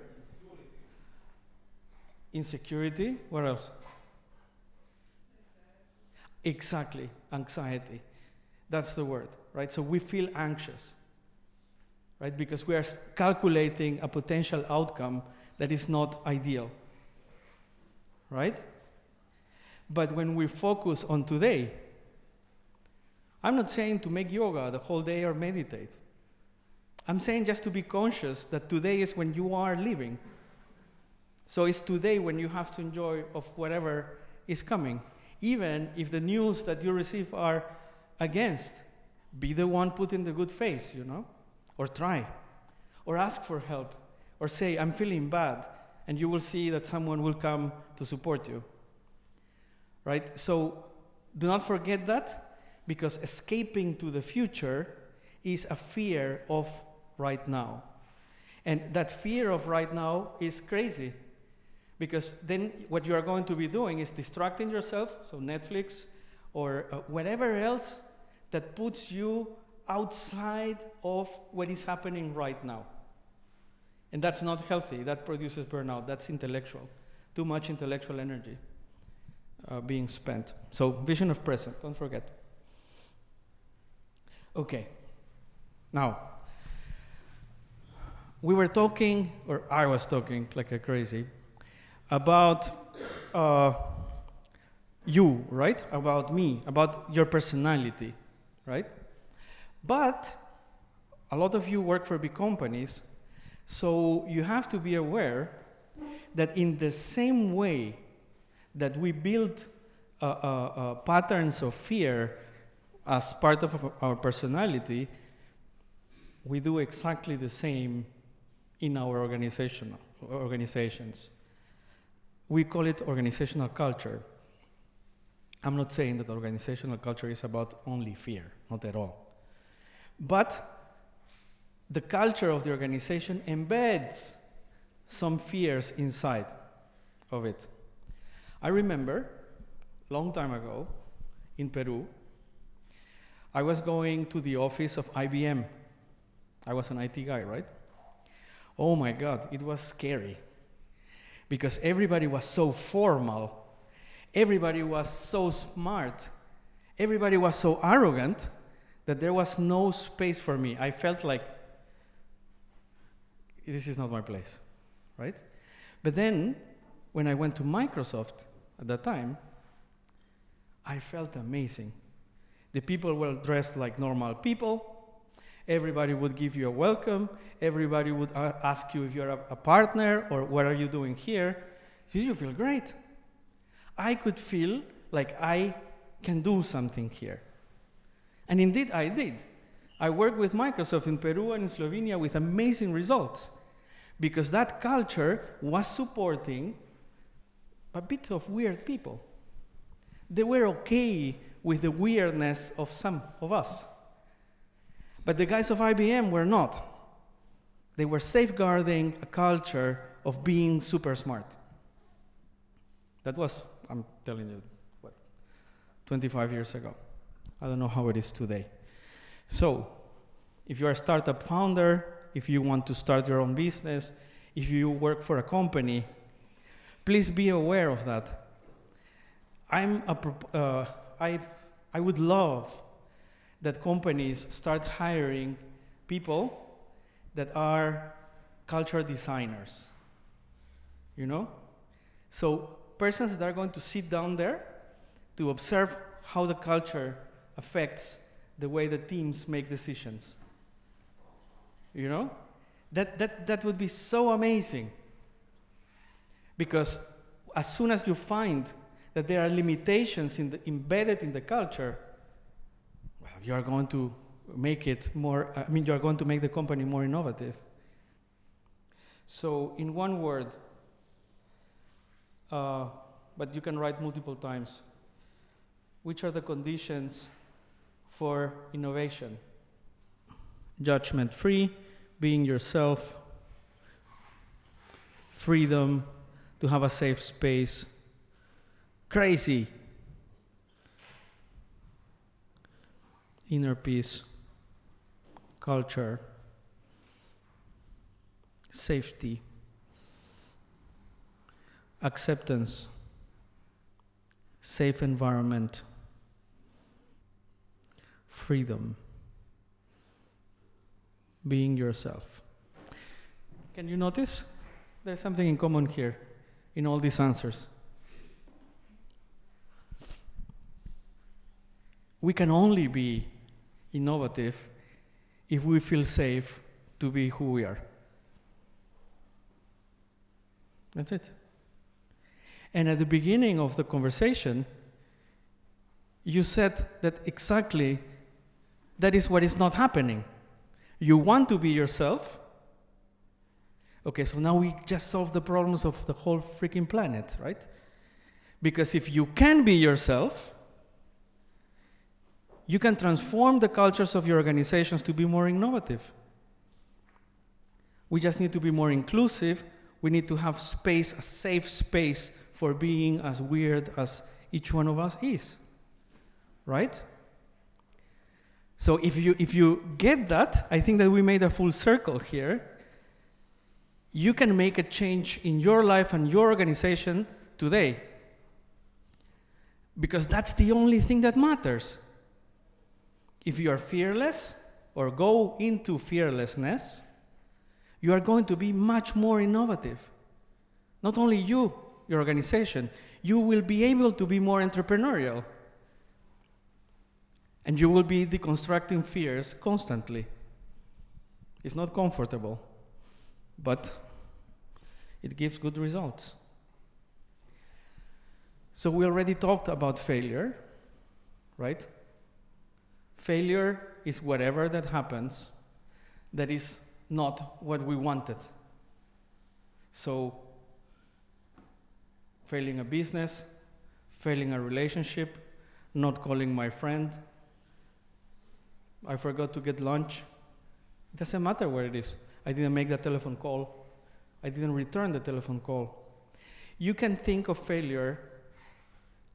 Insecurity. What else? Exactly, anxiety. That's the word, right? So we feel anxious, right? Because we are calculating a potential outcome that is not ideal, right? But when we focus on today, I'm not saying to make yoga the whole day or meditate. I'm saying just to be conscious that today is when you are living. So it's today when you have to enjoy of whatever is coming. Even if the news that you receive are against, be the one putting the good face, you know? Or try. Or ask for help. Or say, I'm feeling bad. And you will see that someone will come to support you. Right? So do not forget that because escaping to the future is a fear of right now. And that fear of right now is crazy because then what you are going to be doing is distracting yourself, so Netflix or uh, whatever else that puts you outside of what is happening right now. And that's not healthy. That produces burnout. That's intellectual. Too much intellectual energy uh, being spent. So, vision of present, don't forget. Okay. Now, we were talking, or I was talking like a crazy, about uh, you, right? About me, about your personality, right? But a lot of you work for big companies, so you have to be aware that in the same way that we build uh, uh, uh, patterns of fear as part of our personality, we do exactly the same in our organizational organizations. We call it organizational culture. I'm not saying that organizational culture is about only fear, not at all. But the culture of the organization embeds some fears inside of it. I remember, long time ago, in Peru, I was going to the office of IBM. I was an IT guy, right? Oh my God, it was scary because everybody was so formal, everybody was so smart, everybody was so arrogant that there was no space for me. I felt like this is not my place, right? But then, when I went to Microsoft at that time, I felt amazing. The people were dressed like normal people. Everybody would give you a welcome. Everybody would ask you if you're a, partner or what are you doing here. You feel great. I could feel like I can do something here. And indeed, I did. I worked with Microsoft in Peru and in Slovenia with amazing results because that culture was supporting a bit of weird people. They were okay with the weirdness of some of us. But the guys of IBM were not. They were safeguarding a culture of being super smart. That was, I'm telling you, what, 25 years ago. I don't know how it is today. So, if you're a startup founder, if you want to start your own business, if you work for a company, please be aware of that. I'm a, uh, I, I would love that companies start hiring people that are culture designers. You know? So, persons that are going to sit down there to observe how the culture affects the way the teams make decisions. You know? That, that, that would be so amazing. Because as soon as you find that there are limitations in the, embedded in the culture, well, you are going to make it more, uh, I mean, you are going to make the company more innovative. So, in one word, uh, but you can write multiple times, which are the conditions for innovation? Judgment free, being yourself, freedom to have a safe space, crazy, inner peace, culture, safety, acceptance, safe environment, freedom, being yourself. Can you notice? There's something in common here in all these answers. We can only be innovative if we feel safe to be who we are. That's it. And at the beginning of the conversation, you said that exactly that is what is not happening. You want to be yourself. Okay, so now we just solve the problems of the whole freaking planet, right? Because if you can be yourself, you can transform the cultures of your organizations to be more innovative. We just need to be more inclusive. We need to have space, a safe space for being as weird as each one of us is. Right? So if you, if you get that, I think that we made a full circle here. You can make a change in your life and your organization today. Because that's the only thing that matters. If you are fearless or go into fearlessness, you are going to be much more innovative. Not only you, your organization, you will be able to be more entrepreneurial. And you will be deconstructing fears constantly. It's not comfortable, but it gives good results. So, we already talked about failure, right? Failure is whatever that happens that is not what we wanted. So, failing a business, failing a relationship, not calling my friend, I forgot to get lunch. It doesn't matter where it is. I didn't make that telephone call. I didn't return the telephone call. You can think of failure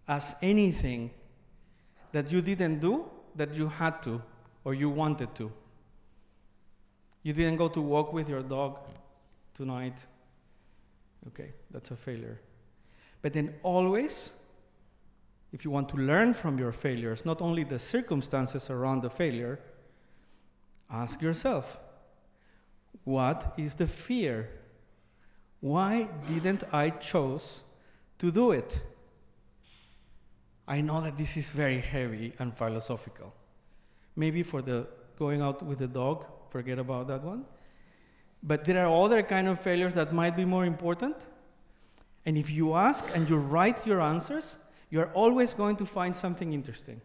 as anything that you didn't do that you had to or you wanted to. You didn't go to walk with your dog tonight. Okay, that's a failure. But then always, if you want to learn from your failures, not only the circumstances around the failure, ask yourself what is the fear? Why didn't I choose to do it? I know that this is very heavy and philosophical. Maybe for the going out with the dog, forget about that one. But there are other kind of failures that might be more important. And if you ask and you write your answers, you are always going to find something interesting.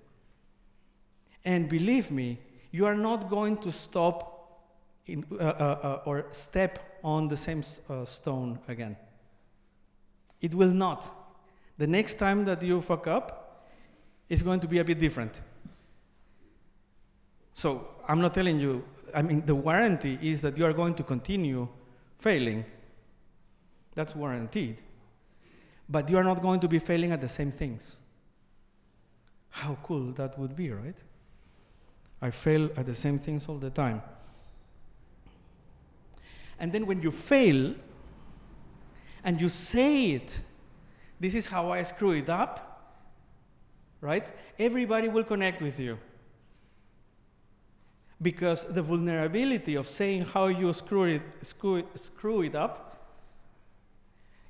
And believe me, you are not going to stop in, uh, uh, uh, or step on the same uh, stone again. It will not. The next time that you fuck up, it's going to be a bit different. So I'm not telling you, I mean, the warranty is that you are going to continue failing. That's guaranteed. But you are not going to be failing at the same things. How cool that would be, right? I fail at the same things all the time. And then when you fail and you say it, this is how I screw it up, right? Everybody will connect with you. Because the vulnerability of saying how you screw it, screw, screw it up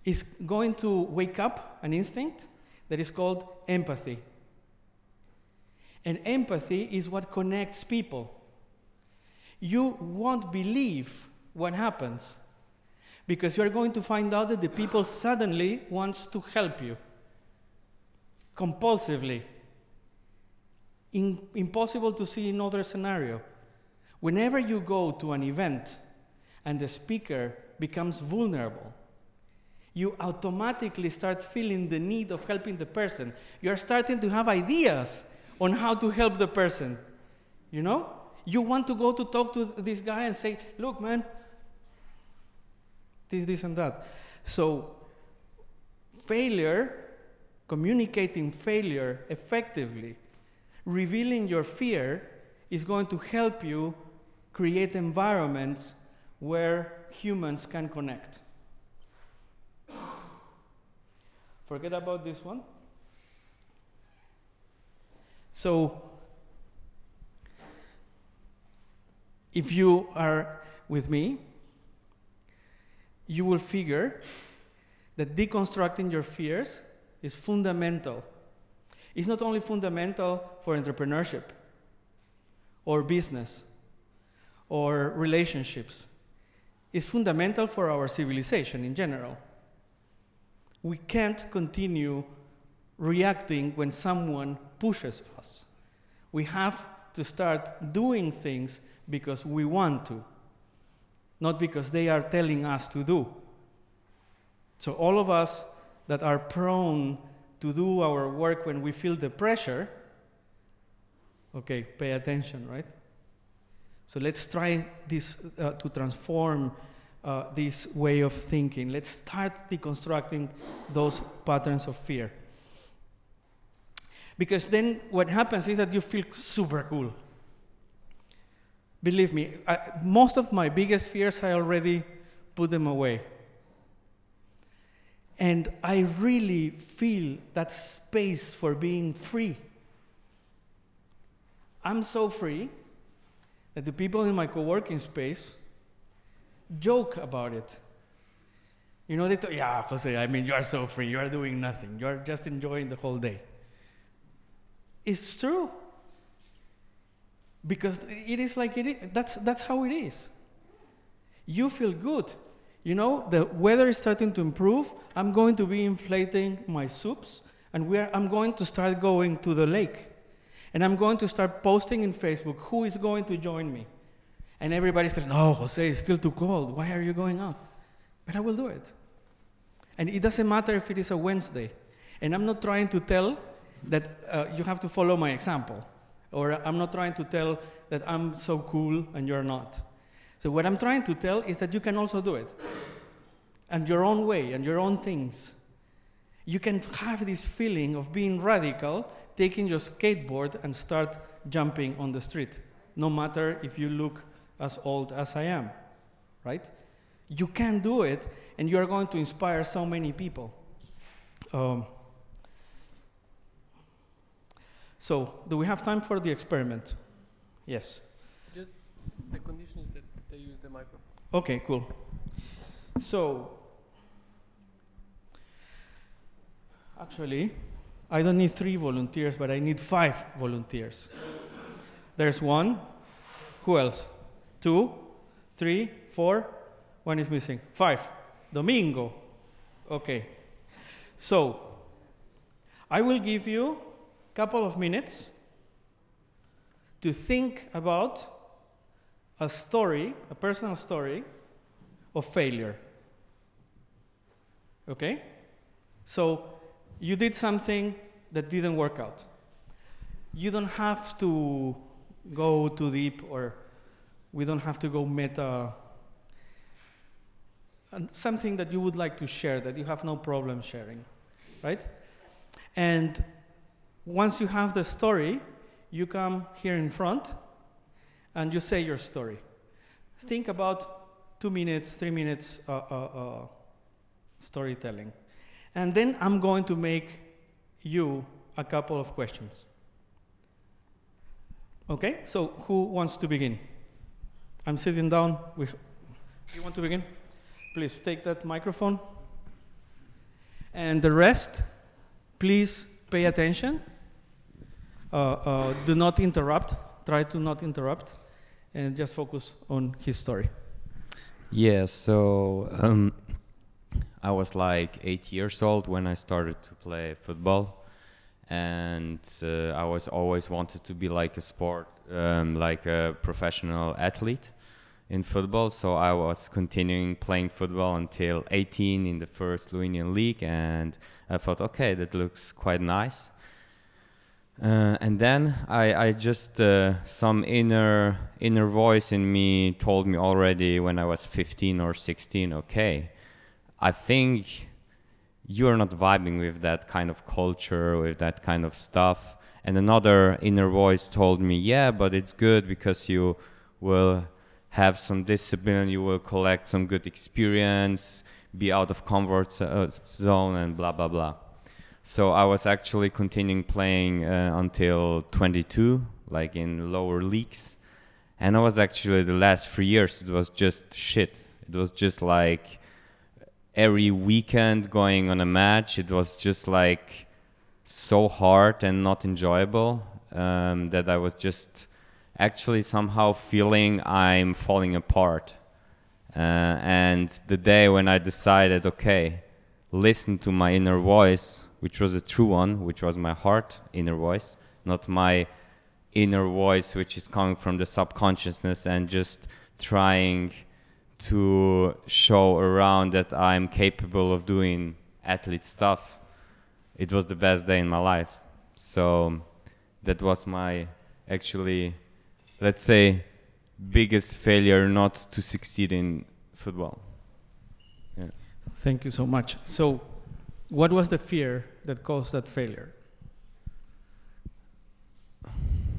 is going to wake up an instinct that is called empathy. And empathy is what connects people. You won't believe what happens because you're going to find out that the people suddenly wants to help you compulsively. In, impossible to see another scenario. Whenever you go to an event and the speaker becomes vulnerable, you automatically start feeling the need of helping the person. You are starting to have ideas on how to help the person. You know? You want to go to talk to this guy and say, Look, man, this, this, and that. So, failure, communicating failure effectively, revealing your fear, is going to help you create environments where humans can connect. Forget about this one. So, if you are with me, you will figure that deconstructing your fears is fundamental. It's not only fundamental for entrepreneurship or business or relationships, it's fundamental for our civilization in general. We can't continue reacting when someone pushes us. We have to start doing things because we want to, not because they are telling us to do. So, all of us that are prone to do our work when we feel the pressure, okay, pay attention, right? So, let's try this uh, to transform uh, this way of thinking. Let's start deconstructing those patterns of fear. Because then what happens is that you feel super cool. Believe me, I, most of my biggest fears, I already put them away. And I really feel that space for being free. I'm so free that the people in my co working space joke about it. You know, they thought, yeah, Jose, I mean, you are so free. You are doing nothing. You are just enjoying the whole day. It's true. Because it is like it is. That's, that's how it is. You feel good. You know, the weather is starting to improve. I'm going to be inflating my soups, and we are, I'm going to start going to the lake. And I'm going to start posting in Facebook who is going to join me. And everybody said, no, Jose, it's still too cold. Why are you going out? But I will do it. And it doesn't matter if it is a Wednesday. And I'm not trying to tell that uh, you have to follow my example. Or I'm not trying to tell that I'm so cool and you're not. So, what I'm trying to tell is that you can also do it. And your own way and your own things. You can have this feeling of being radical, taking your skateboard and start jumping on the street, no matter if you look as old as I am, right? You can do it, and you are going to inspire so many people. Um, so, do we have time for the experiment? Yes. Just the condition is that they use the microphone. Okay, cool. So, actually, I don't need three volunteers, but I need five volunteers. There's one. Who else? Two, three, four. One is missing. Five. Domingo. Okay. So, I will give you a couple of minutes to think about a story, a personal story of failure. Okay? So, you did something that didn't work out. You don't have to go too deep, or we don't have to go meta. And something that you would like to share that you have no problem sharing, right? And once you have the story, you come here in front and you say your story. Think about two minutes, three minutes uh, uh, uh, storytelling. And then I'm going to make you a couple of questions. Okay, so who wants to begin? I'm sitting down. We, you want to begin? Please take that microphone. And the rest, please pay attention. Uh, uh, do not interrupt. Try to not interrupt. And just focus on his story. Yeah, so um, I was like eight years old when I started to play football, and uh, I was always wanted to be like a sport, um, like a professional athlete in football. So I was continuing playing football until 18 in the first Luinian League, and I thought, okay, that looks quite nice. Uh, and then I, I just uh, some inner inner voice in me told me already when I was 15 or 16. Okay, I think you're not vibing with that kind of culture, with that kind of stuff. And another inner voice told me, yeah, but it's good because you will have some discipline, you will collect some good experience, be out of comfort uh, zone, and blah blah blah. So I was actually continuing playing uh, until 22, like in lower leagues. And I was actually the last three years, it was just shit. It was just like every weekend going on a match. It was just like so hard and not enjoyable um, that I was just actually somehow feeling I'm falling apart. Uh, and the day when I decided, okay, listen to my inner voice, which was a true one, which was my heart inner voice, not my inner voice, which is coming from the subconsciousness and just trying to show around that I'm capable of doing athlete stuff. It was the best day in my life. So that was my actually, let's say, biggest failure not to succeed in football. Yeah. Thank you so much. So, what was the fear that caused that failure?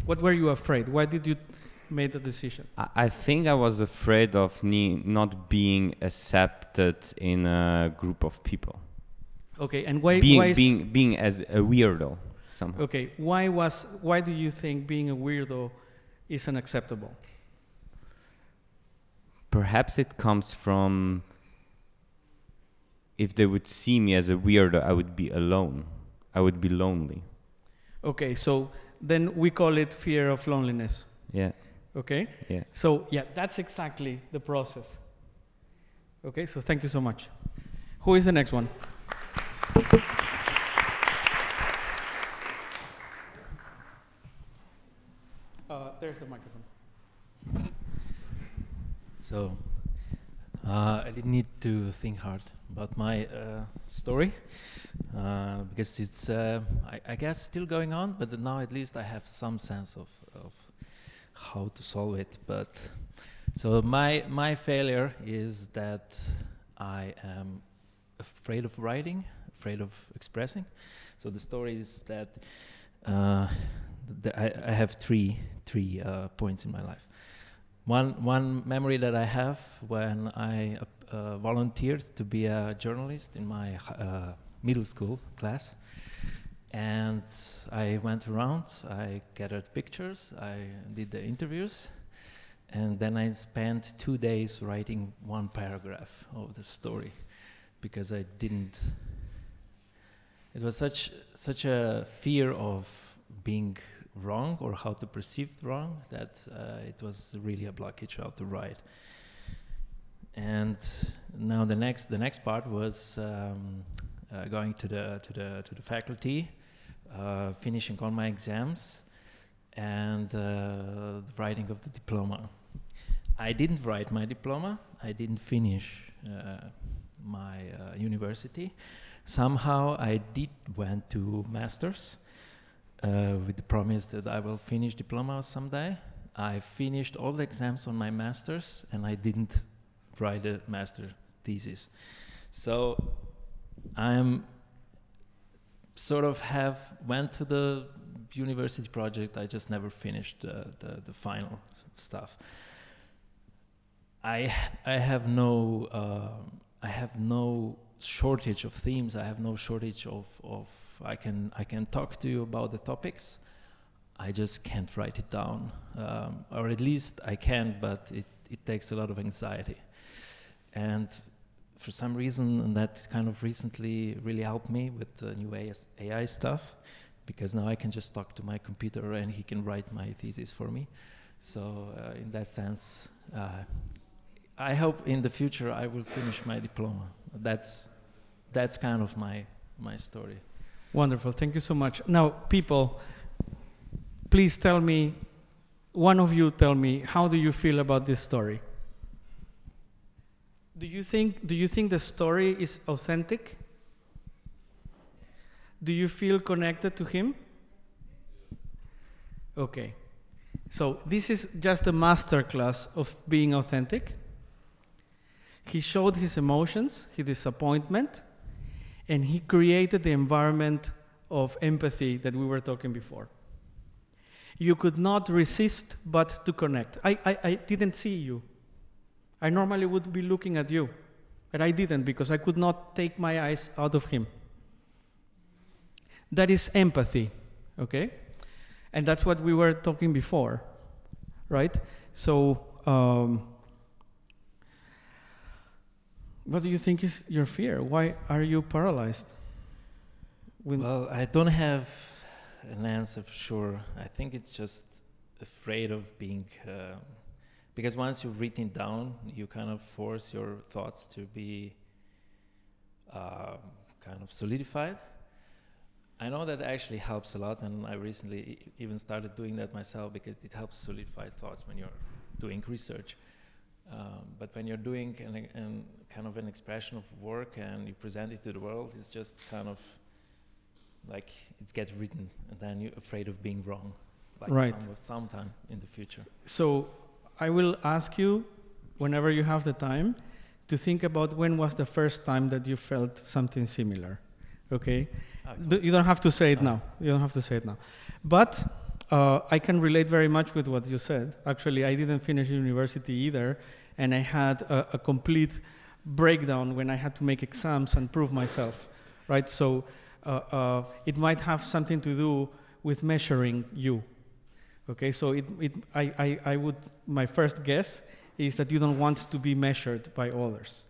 What were you afraid? Why did you make the decision? I, I think I was afraid of ne- not being accepted in a group of people. Okay, and why? being why is, being being as a weirdo somehow. okay, why was? Why do you think being a weirdo is unacceptable? Perhaps it comes from if they would see me as a weirdo, I would be alone. I would be lonely. Okay, so then we call it fear of loneliness. Yeah, Okay? yeah. So, yeah, that's exactly the process. Okay, so thank you so much. Who is the next one? Uh, there's the microphone. So uh, I didn't need to think hard about my uh, story uh, because it's, uh, I, I guess, still going on. But now at least I have some sense of, of how to solve it. But so my my failure is that I am afraid of writing, afraid of expressing. So the story is that uh, th- I, I have three three uh, points in my life. One one memory that I have when I uh, volunteered to be a journalist in my uh, middle school class, and I went around. I gathered pictures. I did the interviews, and then I spent two days writing one paragraph of the story, because I didn't. It was such such a fear of being wrong or how to perceive wrong that uh, it was really a blockage how to write and now the next the next part was um, uh, going to the to the to the faculty uh, finishing all my exams and uh, the writing of the diploma. I didn't write my diploma. I didn't finish uh, my uh, university somehow i did went to masters uh, with the promise that I will finish diploma someday. I finished all the exams on my masters, and I didn't write a master thesis. So I'm sort of have went to the university project. I just never finished the, the, the final stuff. I I have no uh, I have no shortage of themes. I have no shortage of, of I can I can talk to you about the topics. I just can't write it down, um, or at least I can, but it, it takes a lot of anxiety. And for some reason, and that kind of recently really helped me with the new AI stuff, because now I can just talk to my computer and he can write my thesis for me. So uh, in that sense, uh, I hope in the future I will finish my diploma. That's that's kind of my my story. Wonderful. Thank you so much. Now, people, please tell me, one of you tell me, how do you feel about this story? Do you think, do you think the story is authentic? Do you feel connected to him? Okay. So, this is just a master class of being authentic. He showed his emotions, his disappointment, and he created the environment of empathy that we were talking before. You could not resist but to connect. I, I, I didn't see you. I normally would be looking at you, but I didn't because I could not take my eyes out of him. That is empathy, okay? And that's what we were talking before, right? So, um, what do you think is your fear? Why are you paralyzed? When Well, I don't have an answer for sure. I think it's just afraid of being, uh, because once you've written down, you kind of force your thoughts to be uh, kind of solidified. I know that actually helps a lot, and I recently even started doing that myself because it helps solidify thoughts when you're doing research. Um, but when you're doing an, an kind of an expression of work and you present it to the world, it's just kind of like it gets written, and then you're afraid of being wrong, like Right. some, sometime in the future. So I will ask you, whenever you have the time, to think about when was the first time that you felt something similar. Okay? Ah, it You don't have to say it uh, now. You don't have to say it now. But uh, I can relate very much with what you said. Actually, I didn't finish university either, and I had a, a complete breakdown when I had to make exams and prove myself. Right? So uh, uh, it might have something to do with measuring you. Okay, so it, it, I, I, I would, my first guess is that you don't want to be measured by others.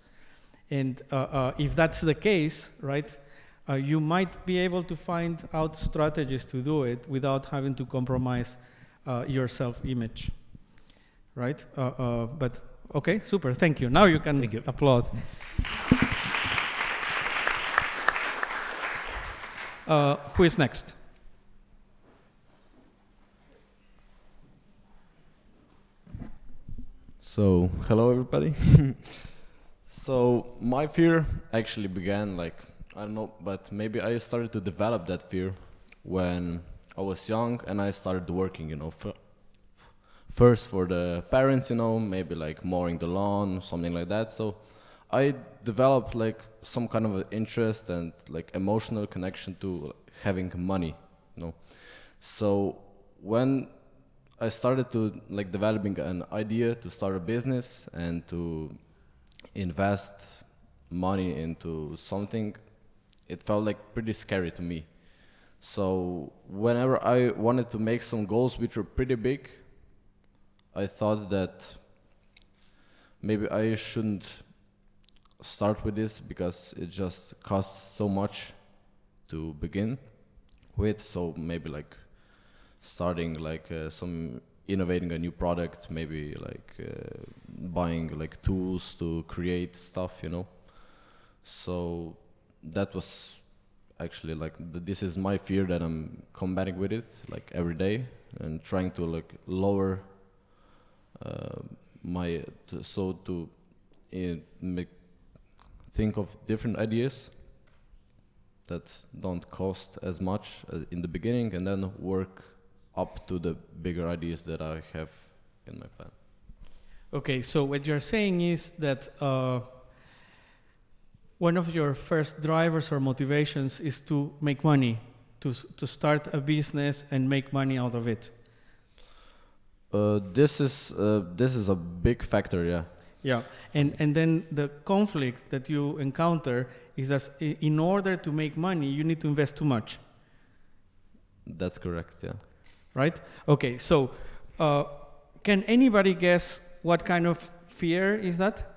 And uh, uh, if that's the case, right, uh, you might be able to find out strategies to do it without having to compromise uh, your self-image, right? Uh, uh, but okay, super. Thank you. Now you can Thank you. applaud. Uh, who is next? So, hello everybody. so, my fear actually began like I don't know, but maybe I started to develop that fear when I was young and I started working, you know, f- first for the parents, you know, maybe like mowing the lawn, something like that. So, I developed like some kind of a interest and like emotional connection to having money, you know. So, when I started to like developing an idea to start a business and to invest money into something. It felt like pretty scary to me. So whenever I wanted to make some goals which were pretty big, I thought that maybe I shouldn't start with this because it just costs so much to begin with. So maybe like starting like uh, some innovating a new product maybe like uh, buying like tools to create stuff you know so that was actually like th- this is my fear that i'm combating with it like every day and trying to like lower uh, my t- so to uh, make think of different ideas that don't cost as much uh, in the beginning and then work up to the bigger ideas that I have in my plan. Okay, so what you're saying is that uh, one of your first drivers or motivations is to make money, to, to start a business and make money out of it. Uh, this is uh, this is a big factor, yeah. Yeah, and, and then the conflict that you encounter is that in order to make money, you need to invest too much, That's correct, yeah. right? Okay, so uh, can anybody guess what kind of fear is that?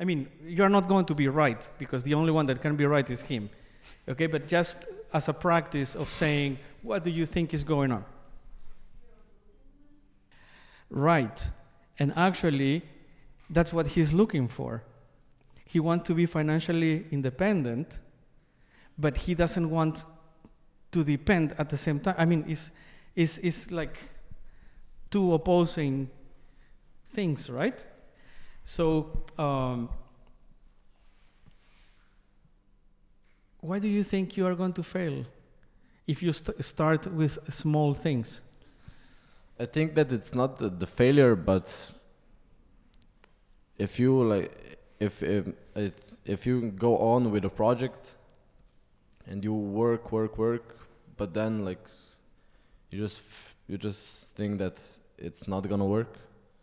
I mean, you're not going to be right because the only one that can be right is him. Okay, but just as a practice of saying, what do you think is going on? Right. And actually, that's what he's looking for. He wants to be financially independent, but he doesn't want to depend at the same time. I mean, it's, it's, it's like two opposing things, right? So, um, why do you think you are going to fail if you st- start with small things? I think that it's not the, the failure, but if you like, if if if you go on with a project and you work, work, work, but then like you just you just think that it's not gonna work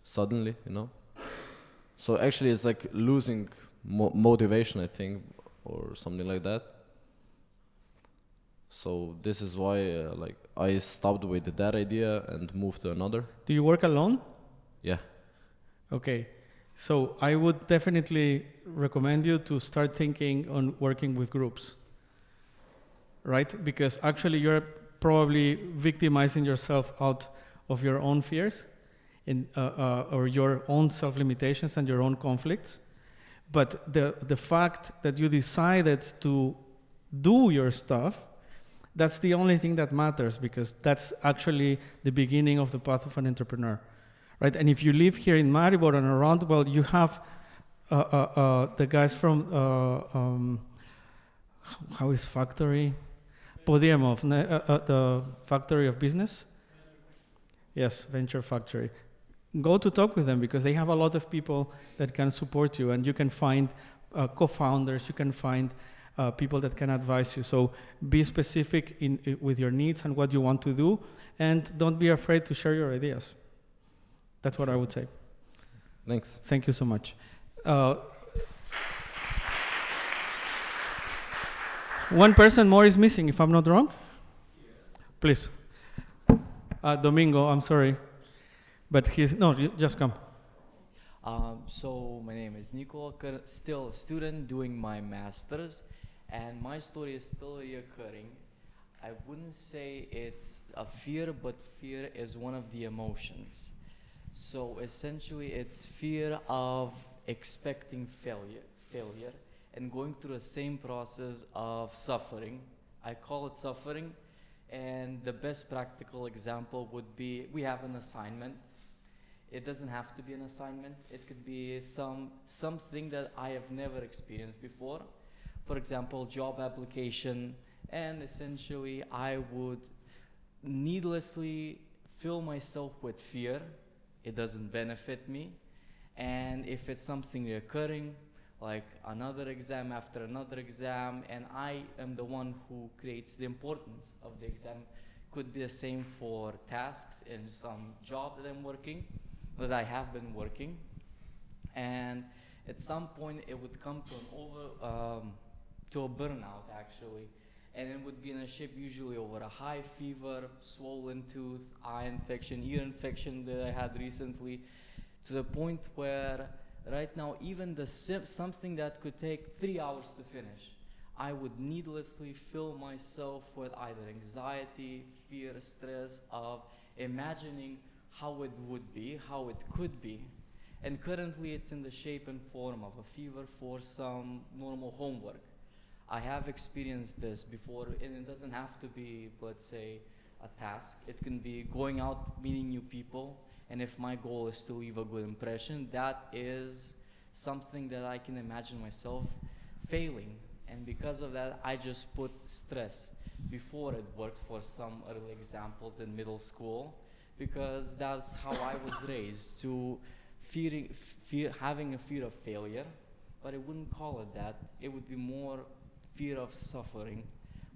suddenly, you know. So actually, it's like losing mo- motivation, I think, or something like that. So this is why, uh, like, I stopped with that idea and moved to another. Do you work alone? Yeah. Okay. So I would definitely recommend you to start thinking on working with groups. Right? Because actually you're probably victimizing yourself out of your own fears and, uh, uh, or your own self limitations and your own conflicts. But the, the fact that you decided to do your stuff, that's the only thing that matters because that's actually the beginning of the path of an entrepreneur right? And if you live here in Maribor and around, well, you have uh, uh, uh, the guys from uh, um, how is factory? Podjemov, the factory of business. Yes, venture factory. Go to talk with them because they have a lot of people that can support you, and you can find uh, co-founders. You can find uh, people that can advise you. So be specific in, i with your needs and what you want to do, and don't be afraid to share your ideas. That's what I would say. Thanks. Thank you so much. Uh, one person more is missing, if I'm not wrong. Please. Uh, Domingo, I'm sorry. But he's, no, just come. Um, so my name is Nico, still a student doing my master's, and my story is still reoccurring. I wouldn't say it's a fear, but fear is one of the emotions. So essentially, it's fear of expecting failure, failure, and going through the same process of suffering. I call it suffering, and the best practical example would be we have an assignment. It doesn't have to be an assignment. It could be some something that I have never experienced before. For example, job application, and essentially I would needlessly fill myself with fear. It doesn't benefit me. And if it's something recurring, like another exam after another exam, and I am the one who creates the importance of the exam, could be the same for tasks in some job that I'm working, that I have been working. And at some point, it would come to an over, um, to a burnout actually and it would be in a shape usually over a high fever, swollen tooth, eye infection, ear infection that I had recently, to the point where right now even the sim- something that could take three hours to finish, I would needlessly fill myself with either anxiety, fear, stress of imagining how it would be, how it could be. And currently it's in the shape and form of a fever for some normal homework. I have experienced this before, and it doesn't have to be, let's say, a task. It can be going out, meeting new people, and if my goal is to leave a good impression, that is something that I can imagine myself failing. And because of that, I just put stress. Before it worked for some early examples in middle school, because that's how I was raised to fearing, fear, having a fear of failure, but I wouldn't call it that. It would be more fear of suffering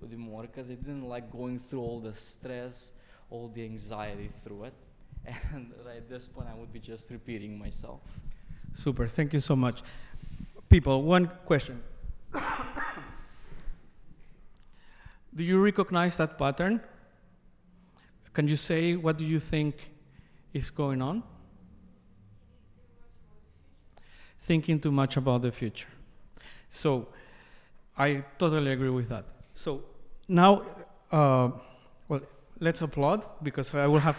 would be more because I didn't like going through all the stress, all the anxiety through it. And right at this point, I would be just repeating myself. Super, thank you so much. People, one question. do you recognize that pattern? Can you say what do you think is going on? Thinking too much about the future. So, I totally agree with that. So now, uh, well, let's applaud because I will have.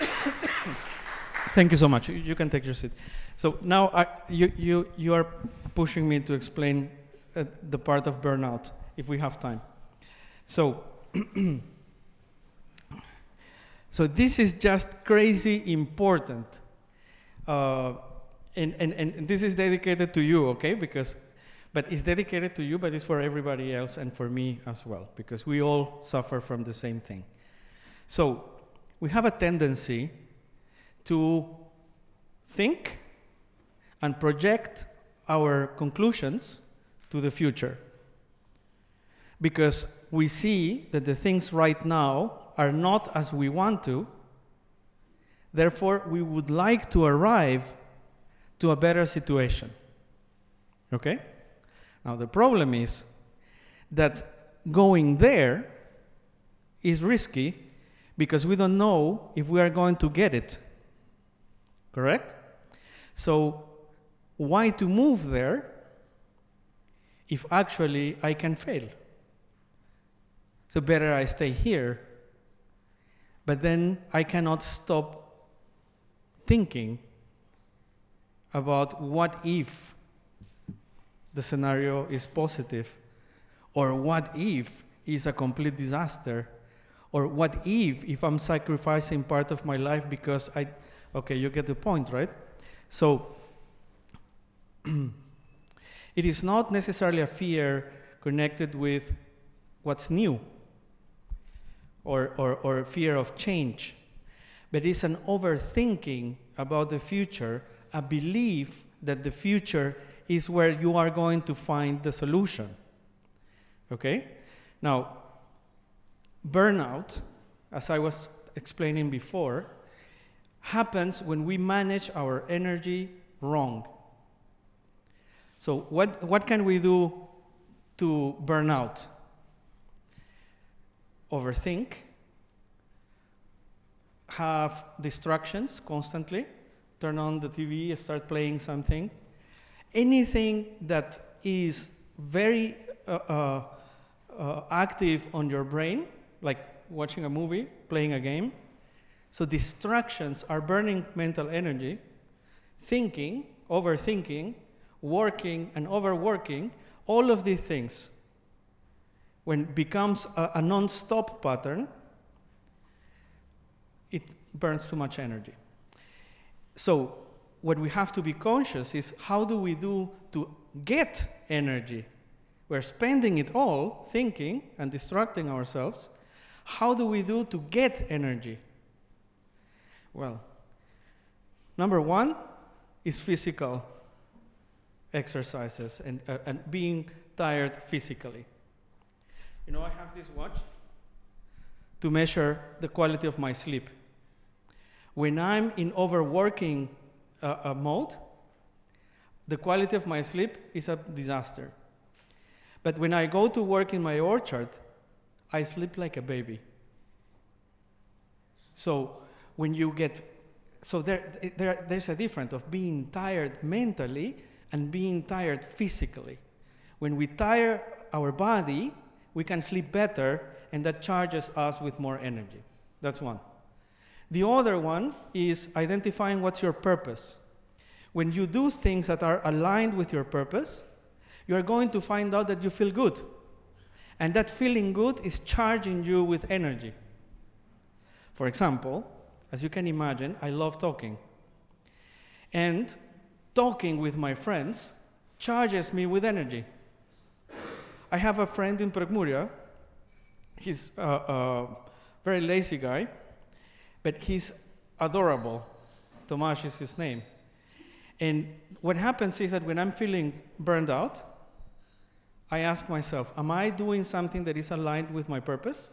Thank you so much. You can take your seat. So now I, you, you, you are pushing me to explain uh, the part of burnout if we have time. So, so this is just crazy important. Uh, and, and, and this is dedicated to you, okay? Because but it's dedicated to you, but it's for everybody else and for me as well, because we all suffer from the same thing. So we have a tendency to think and project our conclusions to the future. Because we see that the things right now are not as we want to, therefore, we would like to arrive to a better situation. Okay? Now, the problem is that going there is risky because we don't know if we are going to get it. Correct? So, why to move there if actually I can fail? So, better I stay here, but then I cannot stop thinking about what if the scenario is positive? Or what if is a complete disaster? Or what if if I'm sacrificing part of my life because I okay, you get the point, right? So it is not necessarily a fear connected with what's new or, or, or fear of change, but it's an overthinking about the future, a belief that the future is where you are going to find the solution. Okay? Now, burnout, as I was explaining before, happens when we manage our energy wrong. So, what, what can we do to burn out? Overthink, have distractions constantly, turn on the TV, start playing something. Anything that is very uh, uh, uh, active on your brain, like watching a movie, playing a game. So distractions are burning mental energy. Thinking, overthinking, working, and overworking, all of these things, when it becomes a, a non-stop pattern, it burns too much energy. So what we have to be conscious is how do we do to get energy? We're spending it all thinking and distracting ourselves. How do we do to get energy? Well, number one is physical exercises and, uh, and being tired physically. You know, I have this watch to measure the quality of my sleep. When I'm in overworking uh, uh, mode, the quality of my sleep is a disaster. But when I go to work in my orchard, I sleep like a baby. So when you get, so there, there, there's a difference of being tired mentally and being tired physically. When we tire our body, we can sleep better, and that charges us with more energy. That's one. The other one is identifying what's your purpose. When you do things that are aligned with your purpose, you are going to find out that you feel good. And that feeling good is charging you with energy. For example, as you can imagine, I love talking. And talking with my friends charges me with energy. I have a friend in Prekmurje. He's a, a very lazy guy, but he's adorable. Tomasz is his name. And what happens is that when I'm feeling burned out, I ask myself, am I doing something that is aligned with my purpose?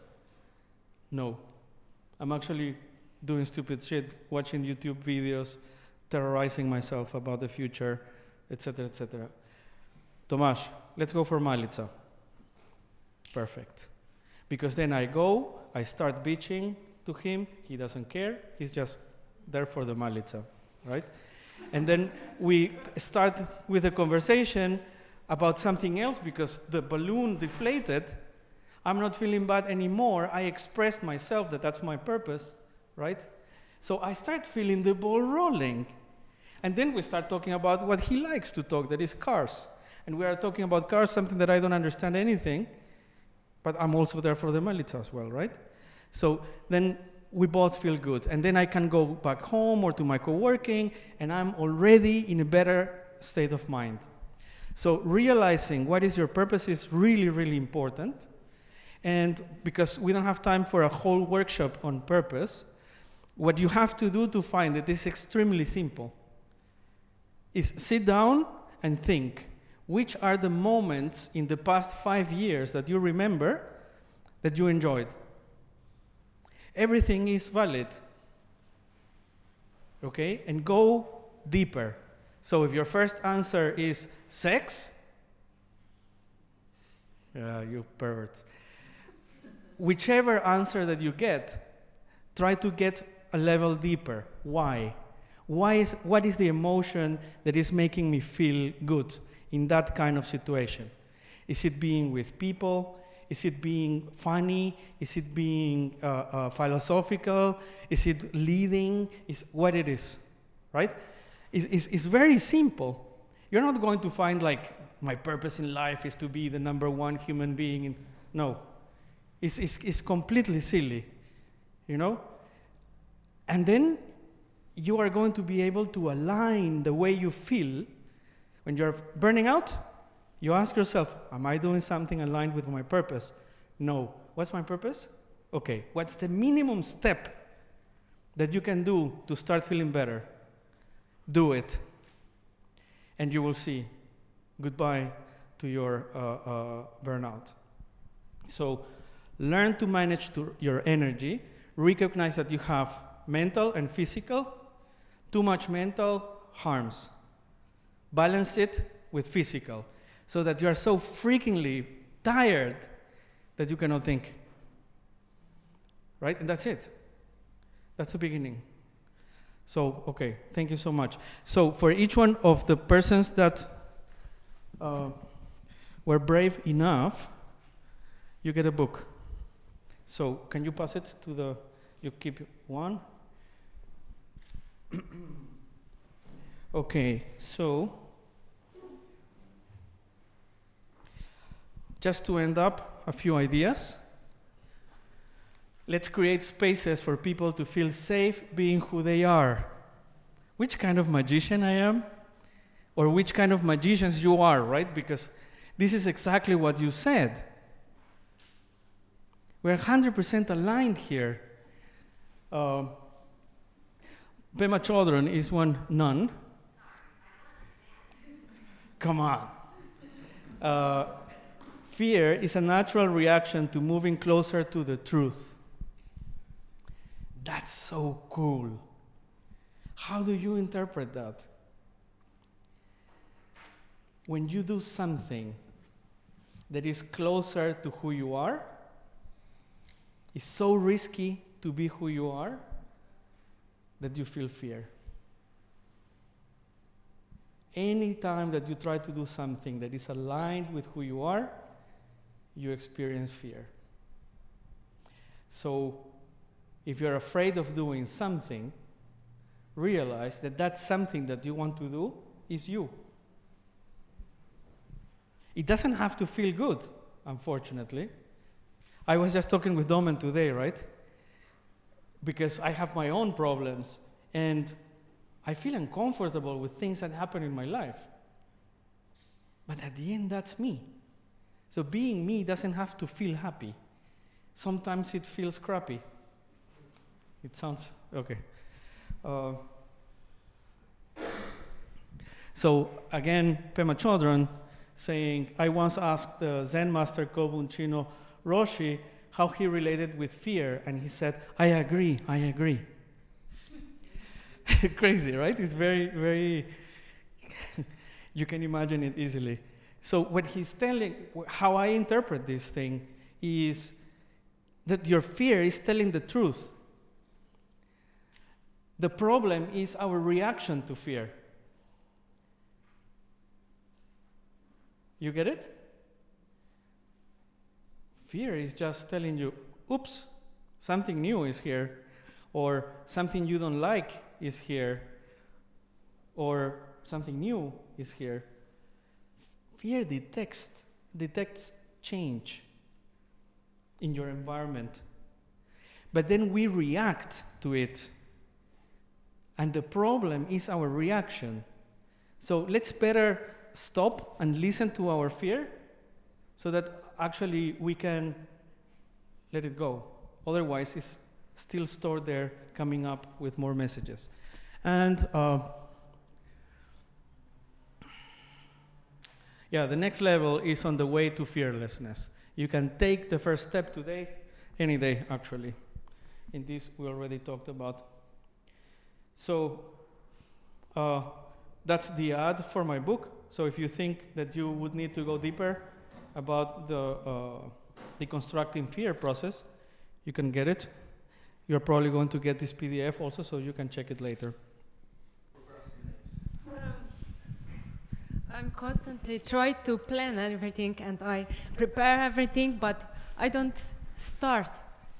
No. I'm actually doing stupid shit, watching YouTube videos, terrorizing myself about the future, etc., etc. Tomasz, let's go for Malica. Perfect. Because then I go, I start bitching to him, he doesn't care, he's just there for the Malica, right? And then we start with a conversation about something else because the balloon deflated. I'm not feeling bad anymore. I expressed myself that that's my purpose, right? So I start feeling the ball rolling. And then we start talking about what he likes to talk, that is cars. And we are talking about cars, something that I don't understand anything, but I'm also there for the Malica as well, right? So then we both feel good. And then I can go back home or to my co working, and I'm already in a better state of mind. So realizing what is your purpose is really, really important. And because we don't have time for a whole workshop on purpose, what you have to do to find it is extremely simple. Is sit down and think which are the moments in the past five years that you remember that you enjoyed. Everything is valid. Okay? And go deeper. So if your first answer is sex, yeah, you perverts. Whichever answer that you get, try to get a level deeper. Why? Why is, what is the emotion that is making me feel good in that kind of situation? Is it being with people? Is it being funny? Is it being uh, uh, philosophical? Is it leading? Is what it is, right? It's, it's, it's very simple. You're not going to find like my purpose in life is to be the number one human being. In, no, it's, it's, it's completely silly, you know. And then you are going to be able to align the way you feel when you're burning out you ask yourself, Am I doing something aligned with my purpose? No. What's my purpose? Okay, what's the minimum step that you can do to start feeling better? Do it. And you will see. Goodbye to your uh, uh, burnout. So, learn to manage to your energy. Recognize that you have mental and physical. Too much mental harms. Balance it with physical so that you are so freakingly tired that you cannot think. Right? And that's it. That's the beginning. So, okay, thank you so much. So, for each one of the persons that uh, were brave enough, you get a book. So, can you pass it to the, you keep one? okay, so, just to end up, a few ideas. Let's create spaces for people to feel safe being who they are. Which kind of magician I am? Or which kind of magicians you are, right? Because this is exactly what you said. We're 100% aligned here. Uh, Pema Chodron is one nun. Come on. Uh, fear is a natural reaction to moving closer to the truth. That's so cool. How do you interpret that? When you do something that is closer to who you are, it's so risky to be who you are that you feel fear. Anytime that you try to do something that is aligned with who you are, you experience fear. So, if you're afraid of doing something, realize that that something that you want to do is you. It doesn't have to feel good, unfortunately. I was just talking with Domen today, right? Because I have my own problems and I feel uncomfortable with things that happen in my life. But at the end, that's me. So being me doesn't have to feel happy. Sometimes it feels crappy. It sounds okay. Uh, so again, Pema Chodron saying, I once asked the Zen master Kobun Chino Roshi how he related with fear, and he said, I agree, I agree. Crazy, right? It's very, very, you can imagine it easily. So, what he's telling, how I interpret this thing is that your fear is telling the truth. The problem is our reaction to fear. You get it? Fear is just telling you, oops, something new is here, or something you don't like is here, or something new is here. Fear detects, detects change in your environment. But then we react to it and the problem is our reaction. So let's better stop and listen to our fear so that actually we can let it go. Otherwise, it's still stored there, coming up with more messages. And uh, yeah, the next level is on the way to fearlessness. You can take the first step today, any day, actually. In this, we already talked about so uh, that's the ad for my book. So if you think that you would need to go deeper about the uh, deconstructing fear process, you can get it. You're probably going to get this PDF also, so you can check it later. I'm constantly trying to plan everything and I prepare everything, but I don't start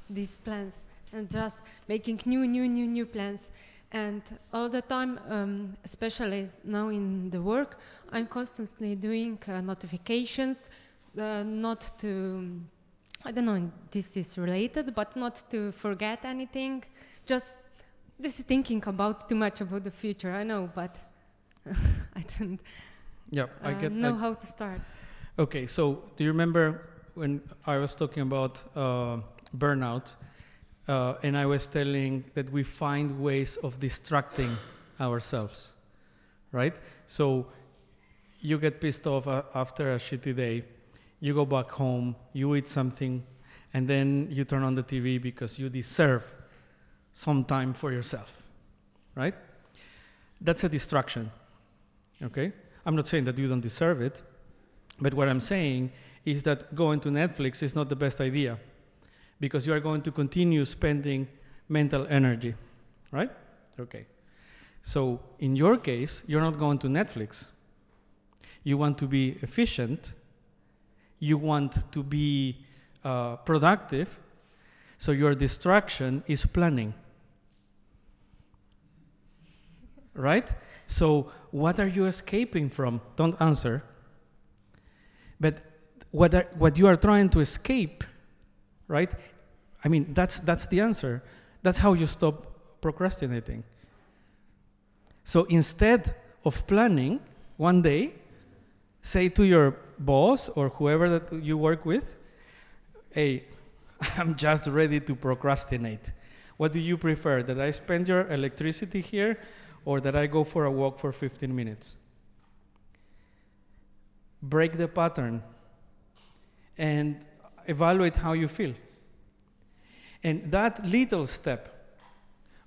these plans and just making new, new, new, new plans. And all the time, um, especially now in the work, I'm constantly doing uh, notifications, uh, not to, I don't know, this is related, but not to forget anything. Just this is thinking about too much about the future. I know, but I don't. Yeah, I uh, get. know I how to start. Okay, so do you remember when I was talking about uh, burnout? Uh, and I was telling that we find ways of distracting ourselves, right? So you get pissed off uh, after a shitty day, you go back home, you eat something, and then you turn on the TV because you deserve some time for yourself, right? That's a distraction, okay? I'm not saying that you don't deserve it, but what I'm saying is that going to Netflix is not the best idea because you are going to continue spending mental energy, right? Okay. So in your case, you're not going to Netflix. You want to be efficient. You want to be uh, productive. So your distraction is planning. Right? So what are you escaping from? Don't answer. But what, are, what you are trying to escape, right? I mean, that's, that's the answer. That's how you stop procrastinating. So instead of planning one day, say to your boss or whoever that you work with, hey, I'm just ready to procrastinate. What do you prefer? That I spend your electricity here or that I go for a walk for 15 minutes? Break the pattern and evaluate how you feel. And that little step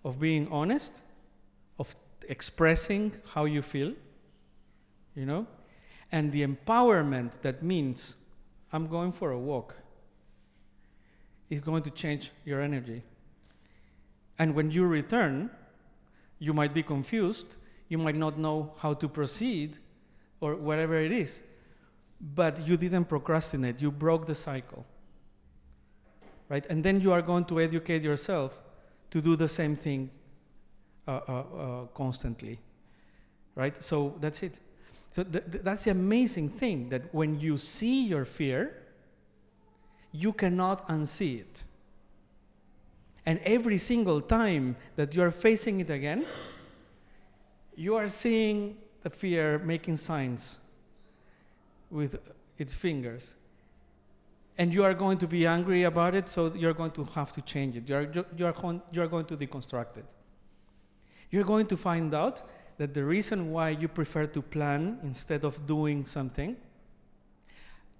of being honest, of expressing how you feel, you know, and the empowerment that means I'm going for a walk is going to change your energy. And when you return, you might be confused, you might not know how to proceed, or whatever it is. But you didn't procrastinate, you broke the cycle. Right? And then you are going to educate yourself to do the same thing uh, uh, uh, constantly. Right? So that's it. So th- th- that's the amazing thing that when you see your fear, you cannot unsee it. And every single time that you are facing it again, you are seeing the fear making signs with its fingers. And you are going to be angry about it, so you're going to have to change it. You are, you are, you are going to deconstruct it. You're going to find out that the reason why you prefer to plan instead of doing something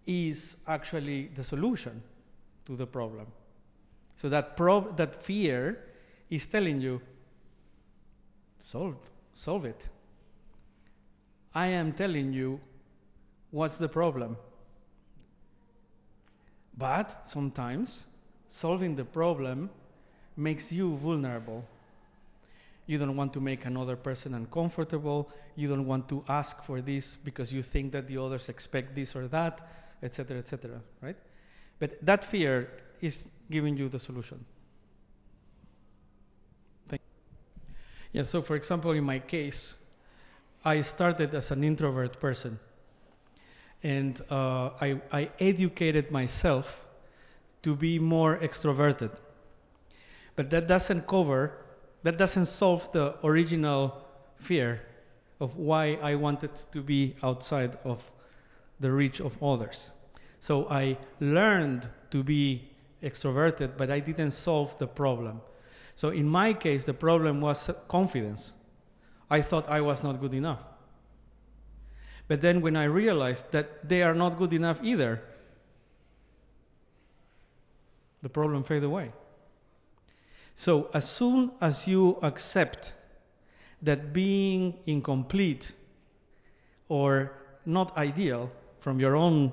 is actually the solution to the problem. So that, prob- that fear is telling you, solve, solve it. I am telling you what's the problem. But sometimes solving the problem makes you vulnerable. You don't want to make another person uncomfortable. You don't want to ask for this because you think that the others expect this or that, etc., etc. right? But that fear is giving you the solution. Thank yeah, so for example, in my case, I started as an introvert person. And uh, I, I educated myself to be more extroverted. But that doesn't cover, that doesn't solve the original fear of why I wanted to be outside of the reach of others. So I learned to be extroverted, but I didn't solve the problem. So in my case, the problem was confidence. I thought I was not good enough. But then when I realized that they are not good enough either, the problem faded away. So as soon as you accept that being incomplete or not ideal from your own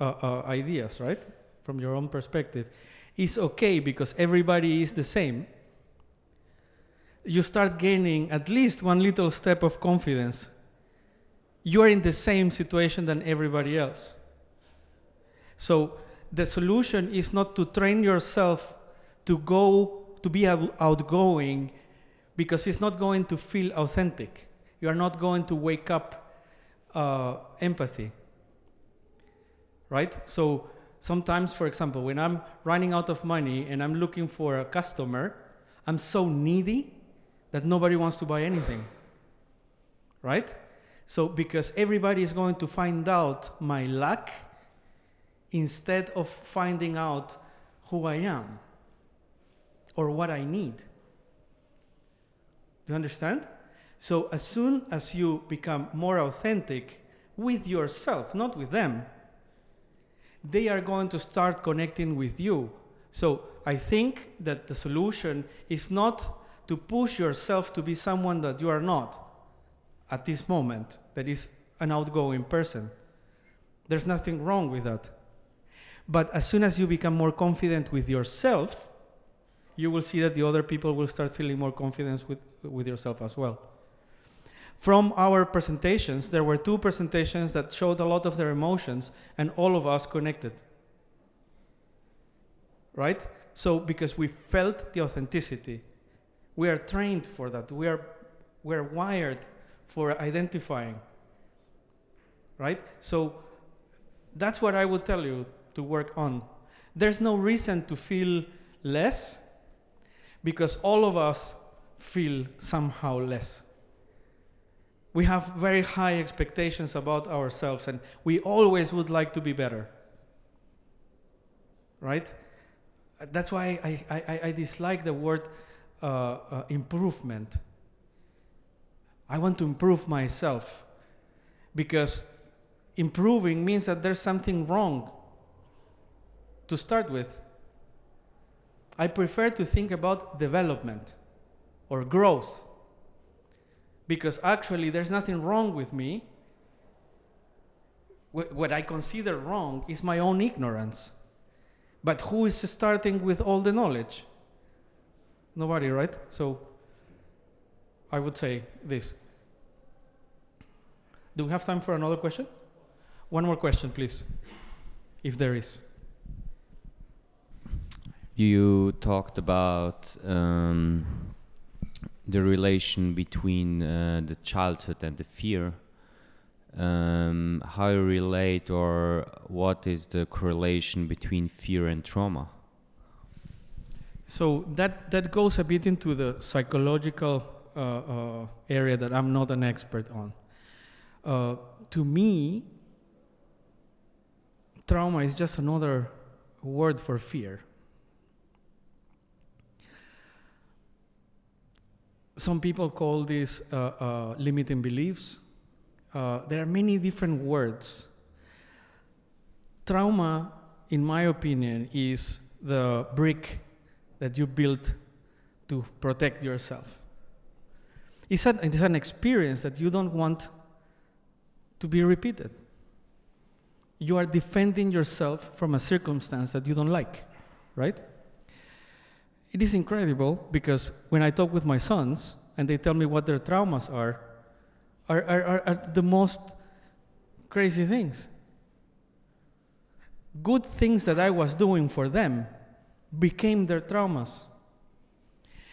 uh, uh, ideas, right? From your own perspective, is okay because everybody is the same. You start gaining at least one little step of confidence. You are in the same situation than everybody else. So the solution is not to train yourself to go to be outgoing because it's not going to feel authentic. You are not going to wake up uh, empathy right? So sometimes, for example, when I'm running out of money and I'm looking for a customer, I'm so needy that nobody wants to buy anything, right? So because everybody is going to find out my lack instead of finding out who I am or what I need. Do you understand? So as soon as you become more authentic with yourself, not with them, they are going to start connecting with you. So I think that the solution is not to push yourself to be someone that you are not at this moment, that is an outgoing person. There's nothing wrong with that. But as soon as you become more confident with yourself, you will see that the other people will start feeling more confidence with, with yourself as well. From our presentations, there were two presentations that showed a lot of their emotions, and all of us connected. Right? So, because we felt the authenticity, we are trained for that. We are, we are wired for identifying. Right? So, that's what I would tell you to work on. There's no reason to feel less because all of us feel somehow less. We have very high expectations about ourselves and we always would like to be better. Right? That's why I, I, I dislike the word uh, uh, improvement. I want to improve myself because improving means that there's something wrong to start with. I prefer to think about development or growth because actually there's nothing wrong with me. What I consider wrong is my own ignorance. But who is starting with all the knowledge? Nobody, right? So I would say this. Do we have time for another question? One more question, please, if there is. You talked about um, the relation between uh, the childhood and the fear. Um, how you relate, or what is the correlation between fear and trauma? So that, that goes a bit into the psychological uh, uh, area that I'm not an expert on. Uh, to me, trauma is just another word for fear. Some people call this uh, uh, limiting beliefs. Uh, there are many different words. Trauma, in my opinion, is the brick that you built to protect yourself. It's an, it's an experience that you don't want to be repeated. You are defending yourself from a circumstance that you don't like, right? It is incredible because when I talk with my sons and they tell me what their traumas are, are, are, are, the most crazy things. Good things that I was doing for them became their traumas.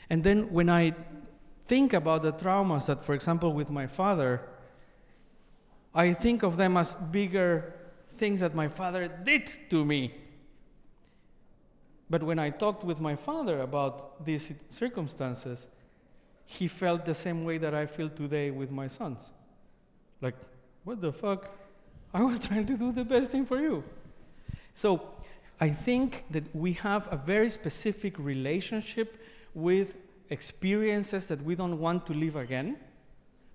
And then when I think about the traumas that, for example, with my father, I think of them as bigger things that my father did to me. But when I talked with my father about these circumstances, he felt the same way that I feel today with my sons. Like, what the fuck? I was trying to do the best thing for you. So I think that we have a very specific relationship with experiences that we don't want to live again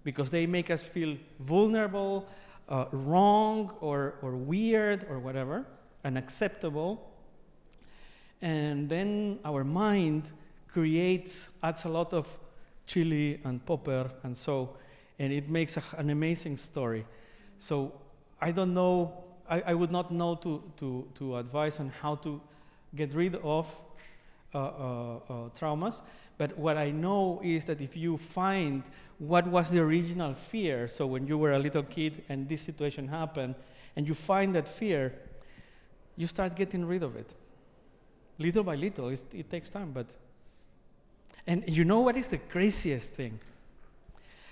because they make us feel vulnerable, uh, wrong, or, or weird, or whatever, unacceptable. And then our mind creates, adds a lot of chili and pepper and so, and it makes a, an amazing story. So I don't know, I, I would not know to, to, to advise on how to get rid of uh, uh, uh, traumas. But what I know is that if you find what was the original fear, so when you were a little kid and this situation happened, and you find that fear, you start getting rid of it. Little by little, it takes time, but. And you know what is the craziest thing?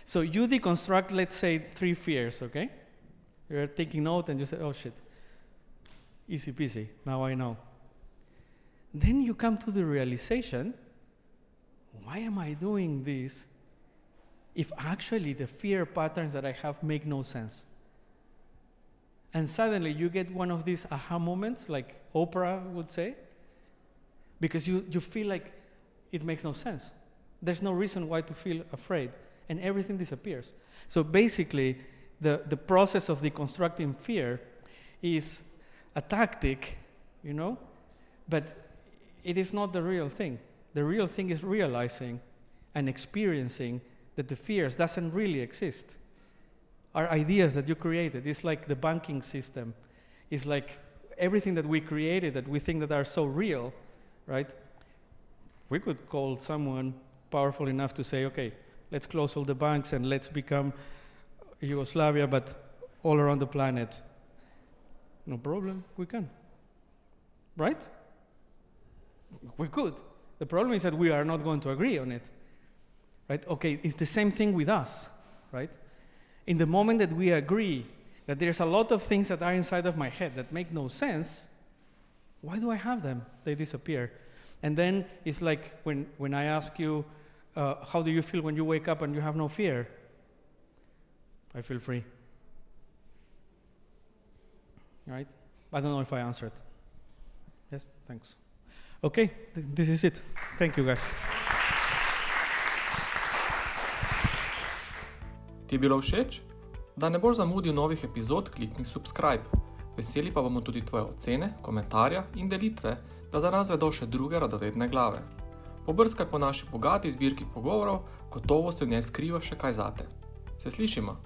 So you deconstruct, let's say, three fears, okay? You're taking note and you say, oh shit, easy peasy, now I know. Then you come to the realization why am I doing this if actually the fear patterns that I have make no sense? And suddenly you get one of these aha moments, like Oprah would say, because you, you feel like it makes no sense. There's no reason why to feel afraid, and everything disappears. So basically, the, the process of deconstructing fear is a tactic, you know, but it is not the real thing. The real thing is realizing and experiencing that the fears doesn't really exist. Are ideas that you created. It's like the banking system. It's like everything that we created that we think that are so real, right? We could call someone powerful enough to say, okay, let's close all the banks and let's become Yugoslavia, but all around the planet. No problem, we can. Right? We could. The problem is that we are not going to agree on it. Right? Okay, it's the same thing with us, right? In the moment that we agree that there's a lot of things that are inside of my head that make no sense, why do I have them? They disappear. And then it's like when, when I ask you, uh, how do you feel when you wake up and you have no fear? I feel free. Right? I don't know if I answered. Yes, thanks. Okay, th- this is it. Thank you, guys. Ti je bilo všeč? Da ne boš zamudil novih epizod, klikni subscribe. Veseli pa bomo tudi tvoje ocene, komentarja in delitve, da za nas vedo še druge radovedne glave. Pobrskaj po naši bogati zbirki pogovorov, gotovo se v njej skriva še kaj zate. Se slišimo?